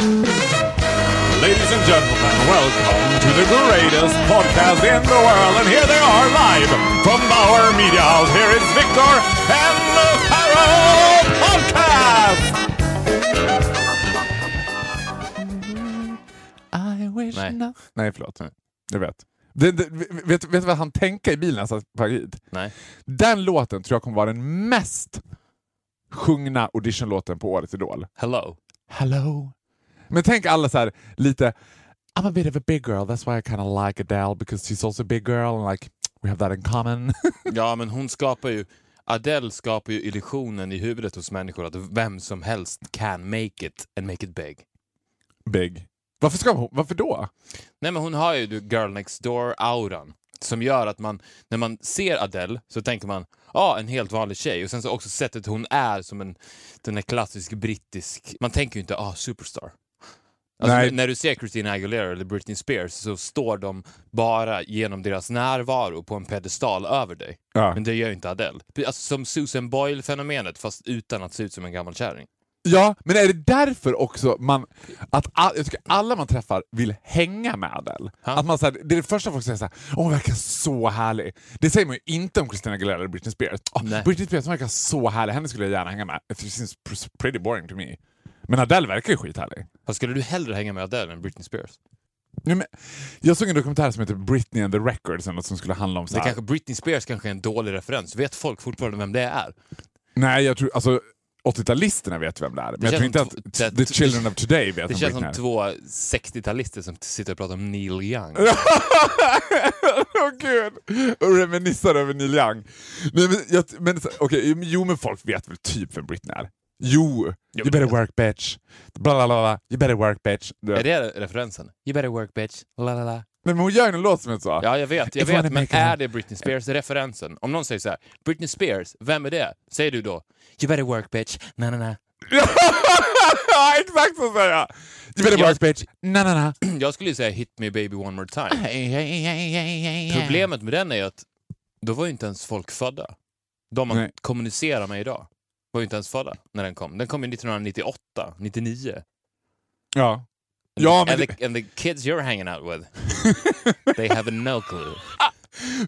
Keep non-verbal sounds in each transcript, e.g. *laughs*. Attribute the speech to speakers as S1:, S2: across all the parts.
S1: Ladies and gentlemen, welcome to the greatest podcast in the world. And here they are live from Bauer Media House. Here is Victor and the Pharaoh Podcast!
S2: I wish
S3: Nej.
S2: not... Nej, förlåt. Jag vet. Det, det, vet. Vet du vad han tänkte i bilen när han satt på hit?
S3: Nej.
S2: Den låten tror jag kommer vara den mest sjungna auditionlåten på årets Idol.
S3: Hello.
S2: Hello. Men tänk alla så här lite I'm a bit of a big girl, that's why I kind of like Adele because she's also a big girl and like we have that in common. *laughs*
S3: Ja, men hon skapar ju... Adele skapar ju illusionen i huvudet hos människor att vem som helst can make it and make it big.
S2: big. Varför ska hon? Varför då?
S3: Nej, men hon har ju girl next door-auran som gör att man, när man ser Adele så tänker man ja, ah, en helt vanlig tjej. Och sen så också sättet hon är som en den är klassisk brittisk... Man tänker ju inte ah, superstar. Alltså, När du ser Christina Aguilera eller Britney Spears så står de bara genom deras närvaro på en pedestal över dig.
S2: Ja.
S3: Men det gör ju inte Adele. Alltså som Susan Boyle-fenomenet fast utan att se ut som en gammal kärring.
S2: Ja, men är det därför också man, att all, jag tycker alla man träffar vill hänga med Adele? Att man, så här, det är det första folk säger såhär, åh hon verkar så härlig. Det säger man ju inte om Christina Aguilera eller Britney Spears.
S3: Nej.
S2: Britney Spears hon verkar så härlig, henne skulle jag gärna hänga med. It seems pr- pretty boring to me. Men Adele verkar ju skithärlig.
S3: Vad skulle du hellre hänga med Adele än Britney Spears?
S2: Nej, men, jag såg en dokumentär som heter Britney and the Records, eller något som skulle handla om så
S3: Det
S2: här.
S3: kanske, Britney Spears kanske är en dålig referens. Vet folk fortfarande vem det är?
S2: Nej, jag tror, alltså 80-talisterna vet vem det är. Men jag
S3: känns
S2: tror inte att the
S3: det-
S2: children of today vet
S3: Det
S2: vem
S3: känns
S2: Britney
S3: som två 60-talister som sitter och pratar om Neil Young. *laughs*
S2: Åh gud! Och reminissar över Neil Young. Nej, men, jag, men, okej, jo men folk vet väl typ vem Britney är? Jo! You better work bitch. Bla bla bla. You better work bitch. Du-
S3: Är det referensen? You better work bitch. La, la, la.
S2: Nej, men hon gör en låt som heter så.
S3: Ja, jag vet. Jag vet men är det Britney Spears referensen? Om någon säger så här, Britney Spears, vem är det? Säger du då, you better work bitch. Na, na, na.
S2: Exakt så säger jag! You better
S3: Jag-
S2: work bitch. Na na na. *clears throat*
S3: Jag skulle ju säga hit me baby one more time. Problemet med den är att då var ju inte ens folk födda. De man
S2: Nej.
S3: kommunicerar med idag var ju inte ens födda när den kom. Den kom ju 1998, 99.
S2: Ja. Ja, men
S3: and, the, and the kids you're hanging out with, *laughs* they have no clue.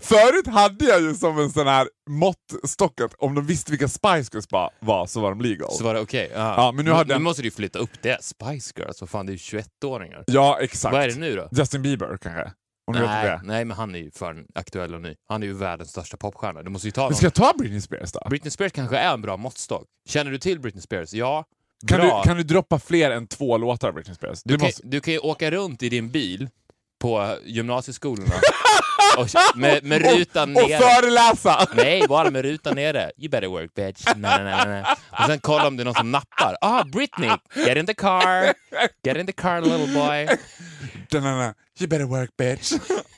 S2: förut hade jag ju som en sån här måttstock att om de visste vilka Spice Girls var så var de legal.
S3: Så var det okej. Ja.
S2: Ja, men nu
S3: nu
S2: den-
S3: måste du flytta upp det. Spice Girls, vad fan det är ju 21-åringar.
S2: Ja, exakt.
S3: Vad är det nu då?
S2: Justin Bieber kanske? Om du vet
S3: Nej,
S2: det.
S3: nej, men han är ju för aktuell och ny. Han är ju världens största popstjärna. Du måste ju ta
S2: Men ska jag ta Britney Spears då?
S3: Britney Spears kanske är en bra måttstock. Känner du till Britney Spears? Ja.
S2: Kan
S3: bra.
S2: du, kan du droppa fler än två låtar av Britney Spears?
S3: Du,
S2: Du
S3: kan,
S2: måste...
S3: du kan ju åka runt i din bil på gymnasieskolorna *laughs* och, med, med rutan
S2: och, och
S3: nere.
S2: föreläsa!
S3: Nej, bara med rutan nere. You better work bitch. Nej, nej, nej. Och sen kolla om det är någon som nappar. Ah, Britney! Get in the car! Get in the car little boy.
S2: Da-na-na. You better work bitch.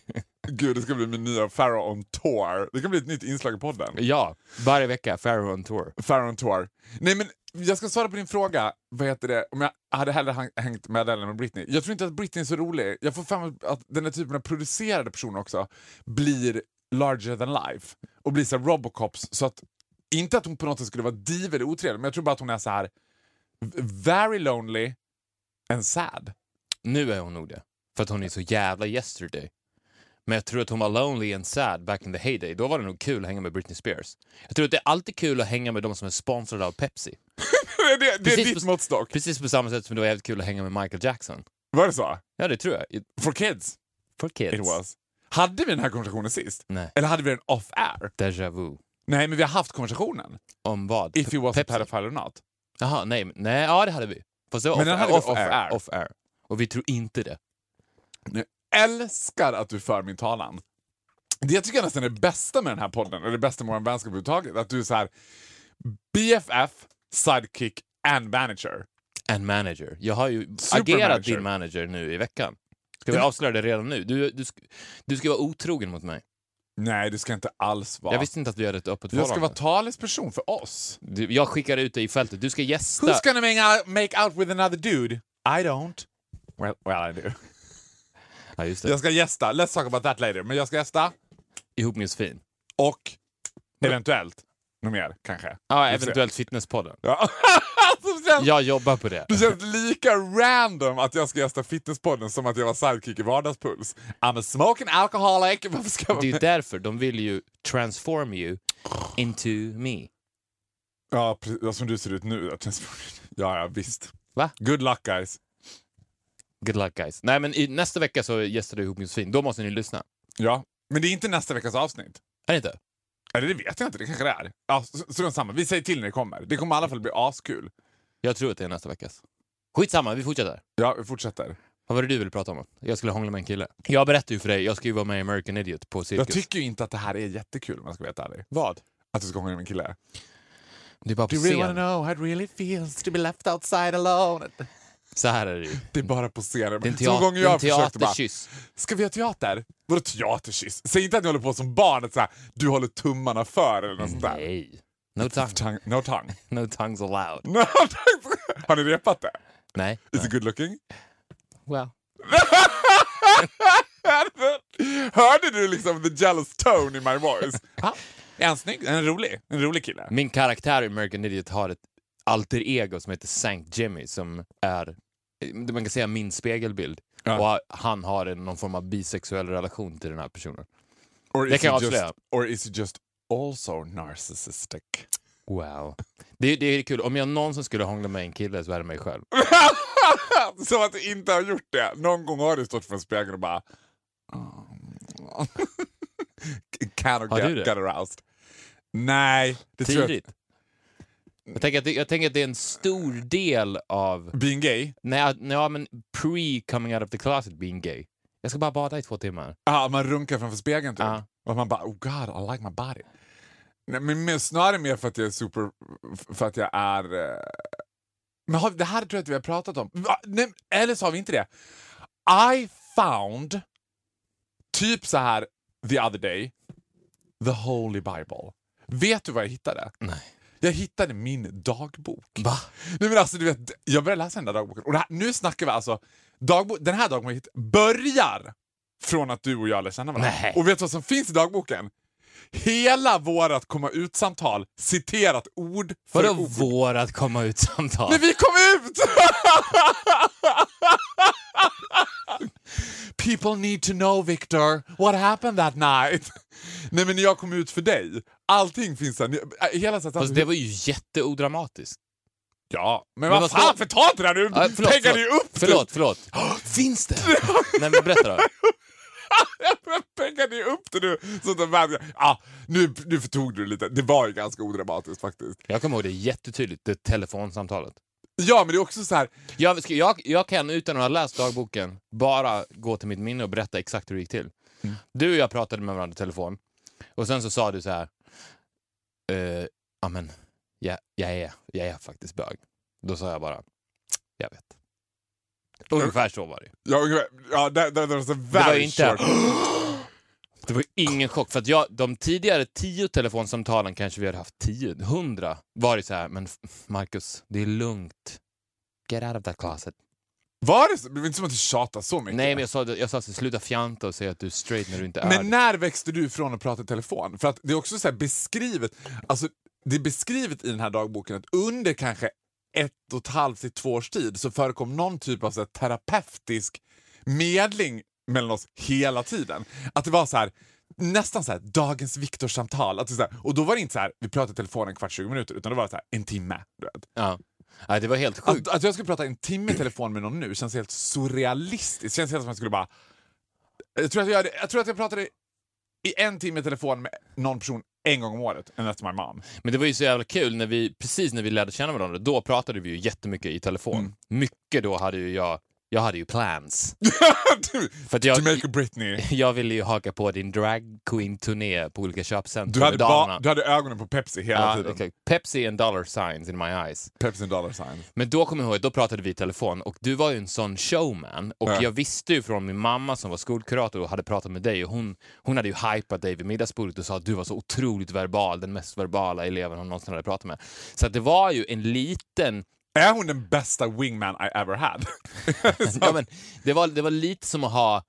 S2: *laughs* Gud, det ska bli min nya Pharaoh on tour. Det kan bli ett nytt inslag i podden.
S3: Ja, varje vecka. Pharaoh on tour.
S2: Pharaoh on tour. Nej men, jag ska svara på din fråga. Vad heter det? Om jag hade hellre hängt med Adele än med Britney. Jag tror inte att Britney är så rolig. Jag får fram att den här typen av producerade personer också blir larger than life. Och blir så Robocops. Så att, inte att hon på något sätt skulle vara div eller otrevlig, men jag tror bara att hon är så här very lonely and sad.
S3: Nu är hon nog det. För att hon är så jävla yesterday. Men jag tror att hon var lonely and sad back in the heyday. Då var det nog kul att hänga med Britney Spears. Jag tror att det är alltid kul att hänga med de som är sponsrade av Pepsi. *laughs*
S2: det, det är
S3: Precis
S2: ditt
S3: på-
S2: måttstock.
S3: Precis på samma sätt som det var jävligt kul att hänga med Michael Jackson.
S2: Var det så?
S3: Ja, det tror jag. It-
S2: For kids?
S3: For kids.
S2: It was. Hade vi den här konversationen sist?
S3: Nej.
S2: Eller hade vi den off-air?
S3: Déjà vu.
S2: Nej, men vi har haft konversationen.
S3: Om vad?
S2: If he was
S3: Pepsi.
S2: a pedophile or not.
S3: Jaha, nej, nej, ja det hade vi. Fast det var
S2: Men den hade vi
S3: off, off,
S2: off-air.
S3: air. off air. Och vi tror inte det.
S2: Jag älskar att du för min talan. Det jag tycker jag nästan är det bästa med den här podden, och det bästa med vår vänskap överhuvudtaget, att du är så här BFF, sidekick and manager.
S3: And manager. Jag har ju
S2: Super
S3: agerat
S2: manager.
S3: din manager nu i veckan. Ska vi
S2: Ja.
S3: avslöja det redan nu? Du, du, du ska vara otrogen mot mig.
S2: Nej, du ska inte alls vara.
S3: Jag visste inte att vi hade ett öppet
S2: jag ska
S3: förhållande.
S2: vara talesperson för oss.
S3: Du, jag skickar ut dig i fältet. Du ska gästa.
S2: Who's gonna make out, make out with another dude? I don't. Well, well I do.
S3: Ja, just det.
S2: Jag ska gästa, let's talk about that later, men jag ska gästa
S3: Ihop med Josefin.
S2: och eventuellt något mer kanske.
S3: Ja, eventuellt Fitnesspodden.
S2: Ja. *laughs* Känns,
S3: Jag jobbar på det.
S2: det känns lika random att jag ska gästa Fitnesspodden som att jag var sidekick i Vardagspuls. I'm a smoking alcoholic. *laughs* Varför ska jag
S3: Det är ju därför de vill ju transform you into me.
S2: Ja, precis, som du ser ut nu. *laughs* Ja, ja, visst.
S3: Va?
S2: Good luck guys.
S3: Good luck guys. Nej men i, nästa vecka så gästar du ihop med Josefin. Då måste ni lyssna.
S2: Ja, men det är inte nästa veckas avsnitt.
S3: Är det inte?
S2: Eller det vet jag inte, det kanske det är. Ja, så, så det är samma. Vi säger till när det kommer. Det kommer i alla fall bli askul.
S3: Jag tror att det är nästa veckas. Skitsamma, vi fortsätter.
S2: Ja, vi fortsätter.
S3: Vad var det du ville prata om? Jag skulle hångla med en kille. Jag berättade ju för dig, jag ska ju vara med i American Idiot på Cirkus.
S2: Jag tycker ju inte att det här är jättekul om jag ska vara helt ärlig.
S3: Vad?
S2: Att du ska hångla med en kille.
S3: Det är bara på
S2: Do you really wanna know how it really feels to be left outside alone?
S3: Så här är det ju.
S2: Det är bara på scenen.
S3: Det är en,
S2: Så
S3: teater,
S2: gånger jag försökte bara, ska vi ha teater? Vadå teaterkyss? Säg inte att ni håller på som barnet så här, du håller tummarna för eller något sånt där.
S3: Nej. No tongue. *laughs*
S2: No tongue.
S3: No tongues allowed.
S2: No tongue. *laughs* Har ni repat det?
S3: Nej.
S2: Is it good looking?
S3: Well. *laughs*
S2: Hörde du liksom the jealous tone in my voice? Är han snygg? En rolig, en rolig kille.
S3: Min karaktär i American Idiot har ett alter ego som heter Sankt Jimmy som är, man kan säga min spegelbild.
S2: Ja.
S3: Och han har en, någon form av bisexuell relation till den här personen.
S2: Or
S3: Det kan jag
S2: he just,
S3: avslöja.
S2: Or is he just also narcissistic?
S3: Wow. Det, det är kul, om jag någonsin skulle hångla med en kille så är det mig själv. *laughs*
S2: Som att du inte har gjort det. Någon gång har du stått för en spegel och bara... *laughs* kind of get, get aroused. Nej, det tror jag...
S3: Jag tänker, att det, jag tänker att det är en stor del av,
S2: Being gay?
S3: nej, nej, men pre-coming out of the closet being gay. Jag ska bara bada i två timmar.
S2: Ja, man runkar framför spegeln typ.
S3: Ja.
S2: Och man bara, oh god, I like my body. Nej, men mer, snarare mer för att jag är super... För att jag är... eh, Men har, det här tror jag att vi har pratat om. Va? Nej, eller så har vi inte det. I found, typ så här the other day, the holy bible. Vet du vad jag hittade?
S3: Nej.
S2: Jag hittade min dagbok.
S3: Va?
S2: Nej, men alltså, du vet, jag började läsa den där dagboken. Och här, nu snackar vi alltså... Dagbo den här dagboken börjar från att du och jag lär känna varandra.
S3: Nej.
S2: Och vet du vad som finns i dagboken? Hela vårat komma ut-samtal citerat ord för
S3: Vadå
S2: ord.
S3: vårat komma ut-samtal?
S2: När vi kom ut! *laughs* People need to know Victor, what happened that night? Nej men när jag kom ut för dig, allting finns där. Ni- äh, Hela sättet,
S3: Fast det var ju jätteodramatiskt.
S2: Ja, men,
S3: Men
S2: vad
S3: vad
S2: fan,
S3: ska-
S2: för ta inte det här nu!
S3: Ja, förlåt,
S2: Pengar ju upp!
S3: Förlåt, förlåt. *gasps* Finns det? Nej men berätta då. *laughs*
S2: Pengar ju upp det nu! Så de bara, ja, nu, nu förtog du det lite. Det var ju ganska odramatiskt faktiskt.
S3: Jag kommer ihåg det jättetydligt, det telefonsamtalet.
S2: Ja, men det är också så här.
S3: Jag, ska- jag, jag kan utan att ha läst dagboken bara gå till mitt minne och berätta exakt hur det gick till.
S2: Mm.
S3: Du och jag pratade med varandra i telefon och sen så sa du så här. Eh, ja men, jag, jag, är, jag är faktiskt bög. Då sa jag bara, jag vet. Ungefär så var det.
S2: Ja, ungefär- ja det, det, det var
S3: Det var inte... *gasps* Det var ingen chock, för att jag, de tidigare tio telefonsamtalen kanske vi hade haft tio, hundra, det så här, men Marcus, det är lugnt. Get out of that closet.
S2: Var det så? Det var inte som att du tjatade så mycket.
S3: Nej, men jag sa, jag sa så, sluta fjanta och säga att du är straight när du inte är
S2: Men när växte du ifrån att prata i telefon? För att det är också så beskrivet, alltså det är beskrivet i den här dagboken att under kanske ett och ett halvt till två års tid så förekom någon typ av så här, terapeutisk medling mellan oss hela tiden. Att det var så här nästan så här dagens Viktor-samtal. Att det är så här, och då var det inte så här vi pratade i telefon en kvart, 20 minuter, utan det var så här en timme. Du vet.
S3: Ja. Nej, det var helt sjukt.
S2: Att, att jag skulle prata en timme i telefon med någon nu känns helt surrealistiskt. känns helt som att jag skulle bara... Jag tror att jag, jag, tror att jag pratade i en timme i telefon med någon person en gång om året, and that's my mom.
S3: Men det var ju så jävla kul, när vi, precis när vi lärde känna varandra, då pratade vi ju jättemycket i telefon.
S2: Mm.
S3: Mycket då hade ju jag, jag hade ju plans. *laughs*
S2: du,
S3: För att jag,
S2: Jamaica Britney. *laughs*
S3: jag ville ju haka på din drag queen-turné på olika köpcentrum
S2: Du hade, ba, du hade ögonen på Pepsi hela
S3: Ja,
S2: tiden.
S3: okej. Pepsi and dollar signs in my eyes.
S2: Pepsi and dollar sign.
S3: Men då kommer jag ihåg, då pratade vi i telefon och du var ju en sån showman. Och
S2: Ja.
S3: jag visste ju från min mamma som var skolkurator och hade pratat med dig och hon, hon hade ju hypat dig vid middagsbordet och sa att du var så otroligt verbal, den mest verbala eleven hon någonsin hade pratat med. Så att det var ju en liten
S2: är hon den bästa wingman I ever had? *laughs*
S3: ja, men det, var, det var lite som att ha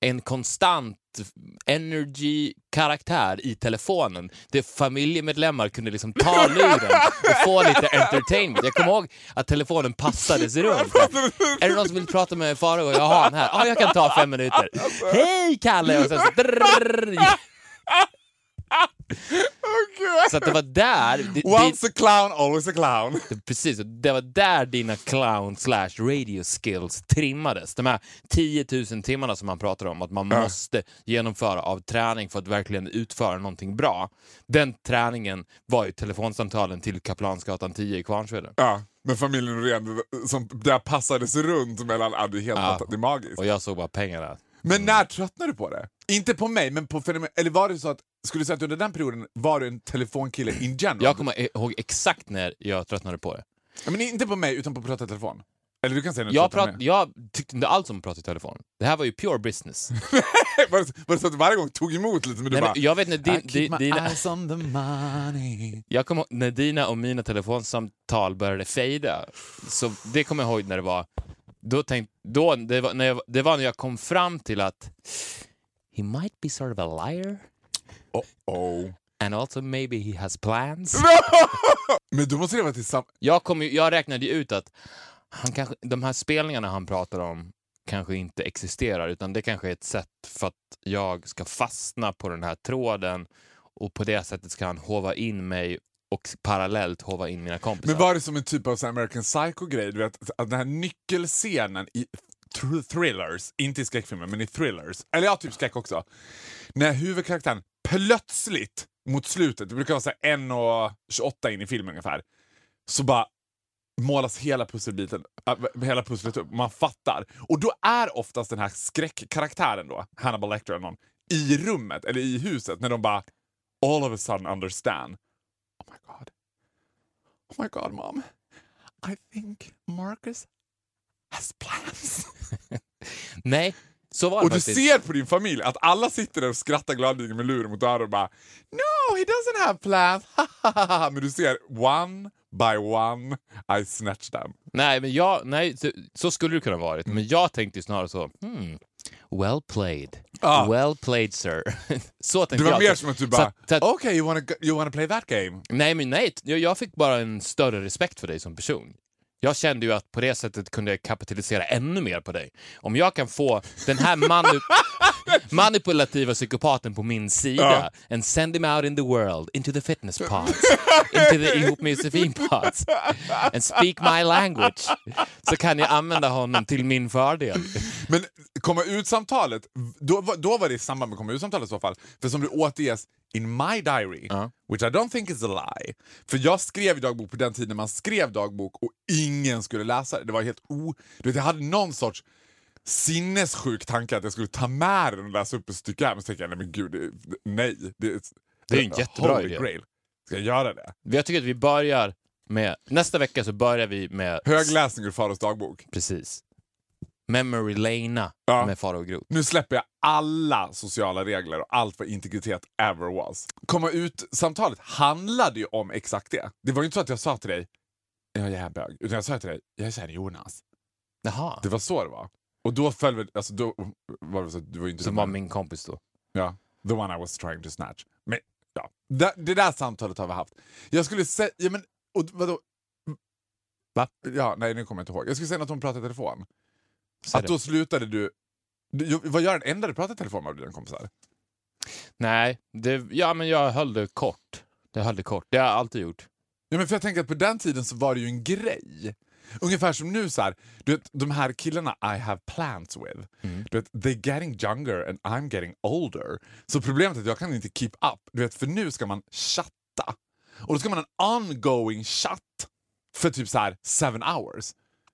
S3: en konstant energy-karaktär i telefonen där familjemedlemmar kunde liksom ta luren och få lite entertainment. Jag kommer ihåg att telefonen passades runt. Är det någon som vill prata med Farao? Jag har han här. Ja, jag kan ta fem minuter. Hej Kalle! Och sen så, drrrr. så att det var där... Det, det,
S2: Once a clown, always a clown.
S3: Precis, och det var där dina clown slash radio skills trimmades. De här 10 000 timmarna som man pratar om att man
S2: Ja.
S3: måste genomföra av träning för att verkligen utföra någonting bra. Den träningen var ju telefonsamtalen till Kaplansgatan 10 i Kvarnsveden.
S2: Ja, med familjen Norén, som där passades runt mellan... Ja, det är helt
S3: ja.
S2: det är magiskt.
S3: Och jag såg bara pengarna.
S2: Men när tröttnade du på det? Inte på mig, men på fenomen... Eller var det så att, skulle du säga att under den perioden var du en telefonkille in general?
S3: Jag kommer ihåg exakt när jag tröttnade på det.
S2: Ja, Men inte på mig, utan på att prata i telefon. Eller du kan säga när du
S3: Jag, prat, jag tyckte inte alls om att prata i telefon. Det här var ju pure business. *laughs*
S2: var, det, var det så att du varje gång tog emot lite, men du
S3: Nej,
S2: bara...
S3: men jag vet när din,
S2: I keep my
S3: di, dina,
S2: eyes on the money.
S3: Jag kommer när dina och mina telefonsamtal började fejda. Så det kommer jag ihåg när det var... Då tänk, då, det, var när jag, det var när jag kom fram till att he might be sort of a liar
S2: Oh, oh.
S3: and also maybe he has plans. *laughs*
S2: Men då måste vara tillsammans...
S3: Jag, kom, ju- jag räknade ju ut att han kanske, de här spelningarna han pratar om kanske inte existerar utan det kanske är ett sätt för att jag ska fastna på den här tråden och på det sättet ska han hova in mig och parallellt hova in mina kompisar.
S2: Men var det som en typ av så American Psycho-grej? Du vet, att den här nyckelscenen i thr- thrillers, inte i skräckfilmer, men i thrillers, eller ja, typ skräck också. När huvudkaraktären plötsligt mot slutet, det brukar vara så här 1.28 in i filmen ungefär, så bara målas hela pusselbiten, äh, hela pusslet upp. Man fattar. Och då är oftast den här skräckkaraktären då, Hannibal Lecter eller någon, i rummet eller i huset när de bara all of a sudden understand. Oh my god. Oh my god mom. I think Marcus has plans. *laughs*
S3: Nej, så var det
S2: Och du
S3: faktiskt.
S2: ser på din familj att alla sitter där och skrattar gladeligen med luren mot öronen och bara No, he doesn't have plans. *laughs* Men du ser one by one I snatch them.
S3: Nej, men jag, nej så, så skulle det kunna varit. Men jag tänkte snarare så, hmm, well played.
S2: Ah.
S3: Well played sir. *laughs* så tänkte
S2: Det var
S3: jag.
S2: mer som att du bara Okej, you, wanna, you wanna play that game?
S3: Nej, men nej, jag, jag fick bara en större respekt för dig som person. Jag kände ju att på det sättet kunde jag kapitalisera ännu mer på dig. Om jag kan få den här manu *laughs* manipulativa psykopaten på min sida and send him out in the world, into the fitness pods, into the ihop med Josefin pods and speak my language, så kan jag använda honom till min fördel.
S2: Men komma ut-samtalet, då, då var det i samband med komma ut-samtalet i så fall. För som det återges in my diary,
S3: Ja.
S2: which I don't think is a lie. För jag skrev dagbok på den tiden man skrev dagbok och ingen skulle läsa det. Det var helt o... Du vet, jag hade någon sorts sinnessjuk tanke att jag skulle ta med den och läsa upp ett stycke här. Men så tänkte jag, nej men gud, det, nej. Det,
S3: Det är en jättebra idé.
S2: Grail. Ska jag göra det?
S3: Jag tycker att vi börjar med, nästa vecka så börjar vi med
S2: Högläsning ur Faros dagbok.
S3: Precis. Memory Lana
S2: Ja.
S3: med Farao Groth.
S2: Nu släpper jag alla sociala regler och allt vad integritet ever was. Komma ut-samtalet handlade ju om exakt det. Det var ju inte så att jag sa till dig jag är bög, utan jag sa till dig jag känner Jonas.
S3: Jaha.
S2: Det var så det var. Och då föll väl, alltså då var det så du var ju inte
S3: Som var min kompis då.
S2: Ja, the one I was trying to snatch. Men ja, det, det där samtalet har vi haft. Jag skulle säga, ja men, och vadå?
S3: Va?
S2: Ja, nej nu kommer jag inte ihåg. Jag skulle säga att prata i telefon.
S3: Säg
S2: Att då slutade du, du vad gör den enda du pratar i telefon med av dina kompisar?
S3: Nej, det, ja men jag höll det kort. Jag höll det kort. Det har jag alltid gjort.
S2: Ja, men för jag tänker att på den tiden så var det ju en grej. Ungefär som nu så här, du vet, de här killarna I have plans with. Du vet, they're getting younger and I'm getting older. Så problemet är att jag kan inte keep up. Du vet, för nu ska man chatta. Och då ska man ha en ongoing chatt för typ så här seven hours.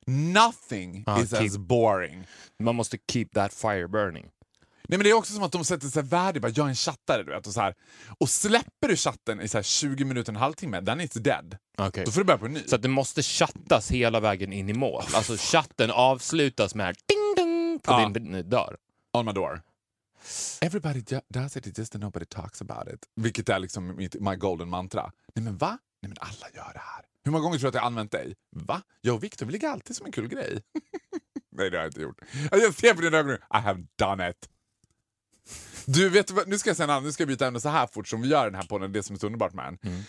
S2: Nothing
S3: Ja,
S2: is
S3: keep-
S2: as boring.
S3: Man måste keep that fire burning.
S2: Nej, men det är också som att de sätter sig värde bara jag är en chattare. Du vet, och, så här. och släpper du chatten i så här 20 minuter, en halvtimme, then it's dead.
S3: Okej.
S2: Då får du börja på en ny.
S3: Så att det måste chattas hela vägen in i mål. Alltså chatten avslutas med ding ding på
S2: Ja.
S3: din dörr.
S2: on my door. Everybody does it, it's just that nobody talks about it. Vilket är liksom mitt, my golden mantra. Nej men va? Nej men alla gör det här. Hur många gånger tror du att jag har använt dig? Va? Jag och Victor, vi ligger alltid som en kul grej. *laughs* Nej det har jag inte gjort. Jag ser på dina ögon nu, I have done it. Du, vet vad, nu ska jag säga nu ska jag byta ämne så här fort som vi gör den här podden, det som är så underbart med den.
S3: Mm.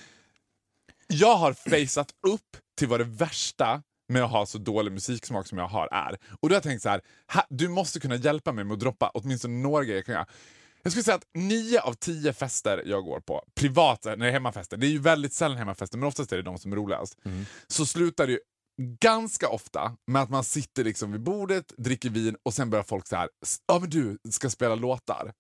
S2: Jag har faceat upp till vad det värsta med att ha så dålig musiksmak som jag har är. Och då har jag tänkt så här, du måste kunna hjälpa mig med att droppa åtminstone några grejer jag kan göra. Jag skulle säga att nio av tio fester jag går på, privata, när det är hemmafester, det är ju väldigt sällan hemmafester men oftast är det de som är roligast, så slutar det ju ganska ofta med att man sitter liksom vid bordet, dricker vin och sen börjar folk så här, ja men du ska spela låtar.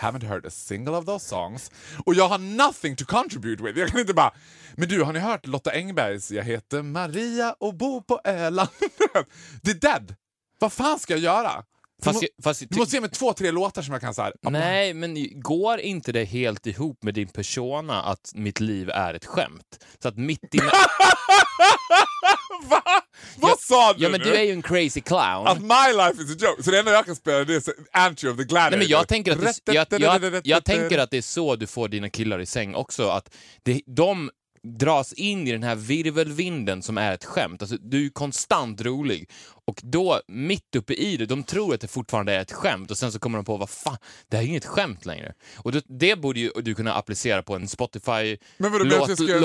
S2: Haven't heard a single of those songs. Och jag har nothing to contribute with. Jag kan inte bara, men du har ni hört Lotta Engbergs Jag heter Maria och bor på Öland? *laughs* Det är dead. Vad fan ska jag göra?
S3: Fast,
S2: du,
S3: jag- fast,
S2: du måste ge mig två, tre låtar som jag kan så här.
S3: Nej, men går inte det helt ihop med din persona att mitt liv är ett skämt? Så att mitt i... *laughs*
S2: Va? Vad sa du
S3: ja, men
S2: nu?
S3: du är ju en crazy clown.
S2: Att my life is a joke. Så det enda jag kan spela det är Antry of the Gladiator.
S3: Nej, men jag, tänker att det, jag, jag, jag tänker att det är så du får dina killar i säng också. Att det, de dras in i den här virvelvinden som är ett skämt. Alltså, du är konstant rolig. Och då, mitt uppe i det, de tror att det fortfarande är ett skämt och sen så kommer de på vad fan, det här är inget skämt längre. Och det, det borde ju du kunna applicera på en Spotify
S2: Men vadå, men jag
S3: låt,
S2: ska-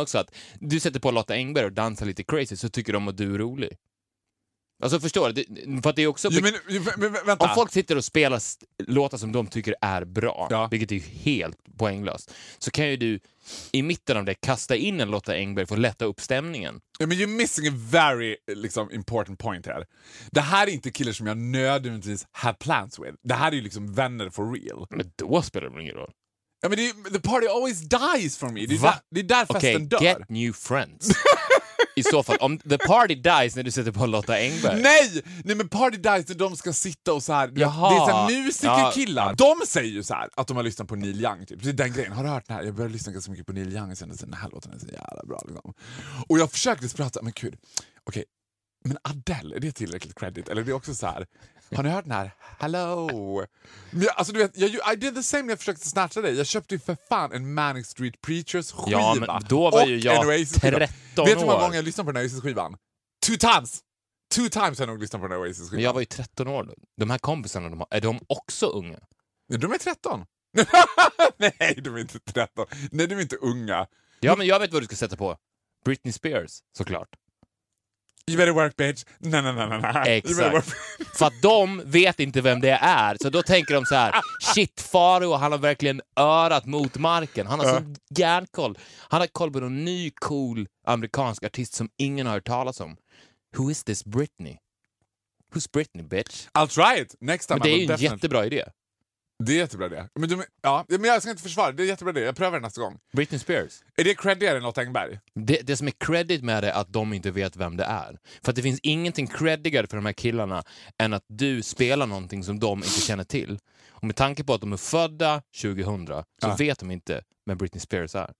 S3: också. Att du sätter på Lotta Engberg och dansar lite crazy så tycker de att du är rolig. Alltså förstår du? Det, för att det är också...
S2: Jo, men, men, vänta.
S3: Om folk sitter och spelar st- låtar som de tycker är bra,
S2: Ja.
S3: vilket är ju helt poänglöst, så kan ju du i mitten av det kasta in en Lotta Engberg för att lätta upp stämningen.
S2: Ja, men you're missing a very liksom, important point här. Det här är inte killar som jag nödvändigtvis have plans with. Det här är ju liksom vänner for real.
S3: Men då spelar det väl ingen roll?
S2: Ja, men det är, the party always dies for me. Det är,
S3: Va?
S2: där, det är där festen
S3: Okej,
S2: dör.
S3: get new friends. *laughs* I så fall, om the party dies när du sätter på Lotta Engberg.
S2: Nej! Nej men party dies när de ska sitta och så här.
S3: Jaha.
S2: Det är så här musikerkillar.
S3: Ja.
S2: De säger ju så här att de har lyssnat på Neil Young. Typ. Det är den grejen. Har du hört den här? Jag började lyssna ganska mycket på Neil Young sen den här låten är så jävla bra. Liksom. Och jag försökte prata, men gud, okej, men Adele, är det tillräckligt credit? Eller är det också så här, har ni hört den här Hello? Jag, alltså du vet, jag, I did the same när jag försökte snatcha dig. Jag köpte ju för fan en Manic Street Preachers skiva.
S3: Ja, men då var ju jag
S2: en Oasis-skiva.
S3: 13
S2: Vet du hur många
S3: år.
S2: gånger jag lyssnade på den här Oasis-skivan? Two times! Two times har jag nog lyssnat på den här
S3: Men
S2: Oasis-skivan.
S3: jag var ju 13 år då. De här kompisarna, de har, är de också unga?
S2: Ja, De är 13. *laughs* Nej, de är inte 13. Nej, de är inte unga.
S3: Ja, men jag vet vad du ska sätta på. Britney Spears, såklart.
S2: You better work bitch. Nej, nej, nej, nej, nej. You better work.
S3: Exakt. För att de vet inte vem det är, så då tänker de så här: shit, Faro, han har verkligen örat mot marken. Han har sån järnkoll. Han har koll på någon ny cool amerikansk artist som ingen har hört talas om. Who is this Britney? Who's Britney, bitch?
S2: I'll try it next time.
S3: Men det är ju en
S2: definitely-
S3: jättebra idé.
S2: Det är jättebra det. Men, de, ja, men jag ska inte försvara det. Är jättebra det. Jag prövar det nästa gång.
S3: Britney Spears.
S2: Är det creddigare än Lotta Engberg?
S3: Det, det som är credit med det är att de inte vet vem det är. För att det finns ingenting creddigare för de här killarna än att du spelar någonting som de inte känner till. Och med tanke på att de är födda 2000 så
S2: Ja.
S3: vet de inte vem Britney Spears är.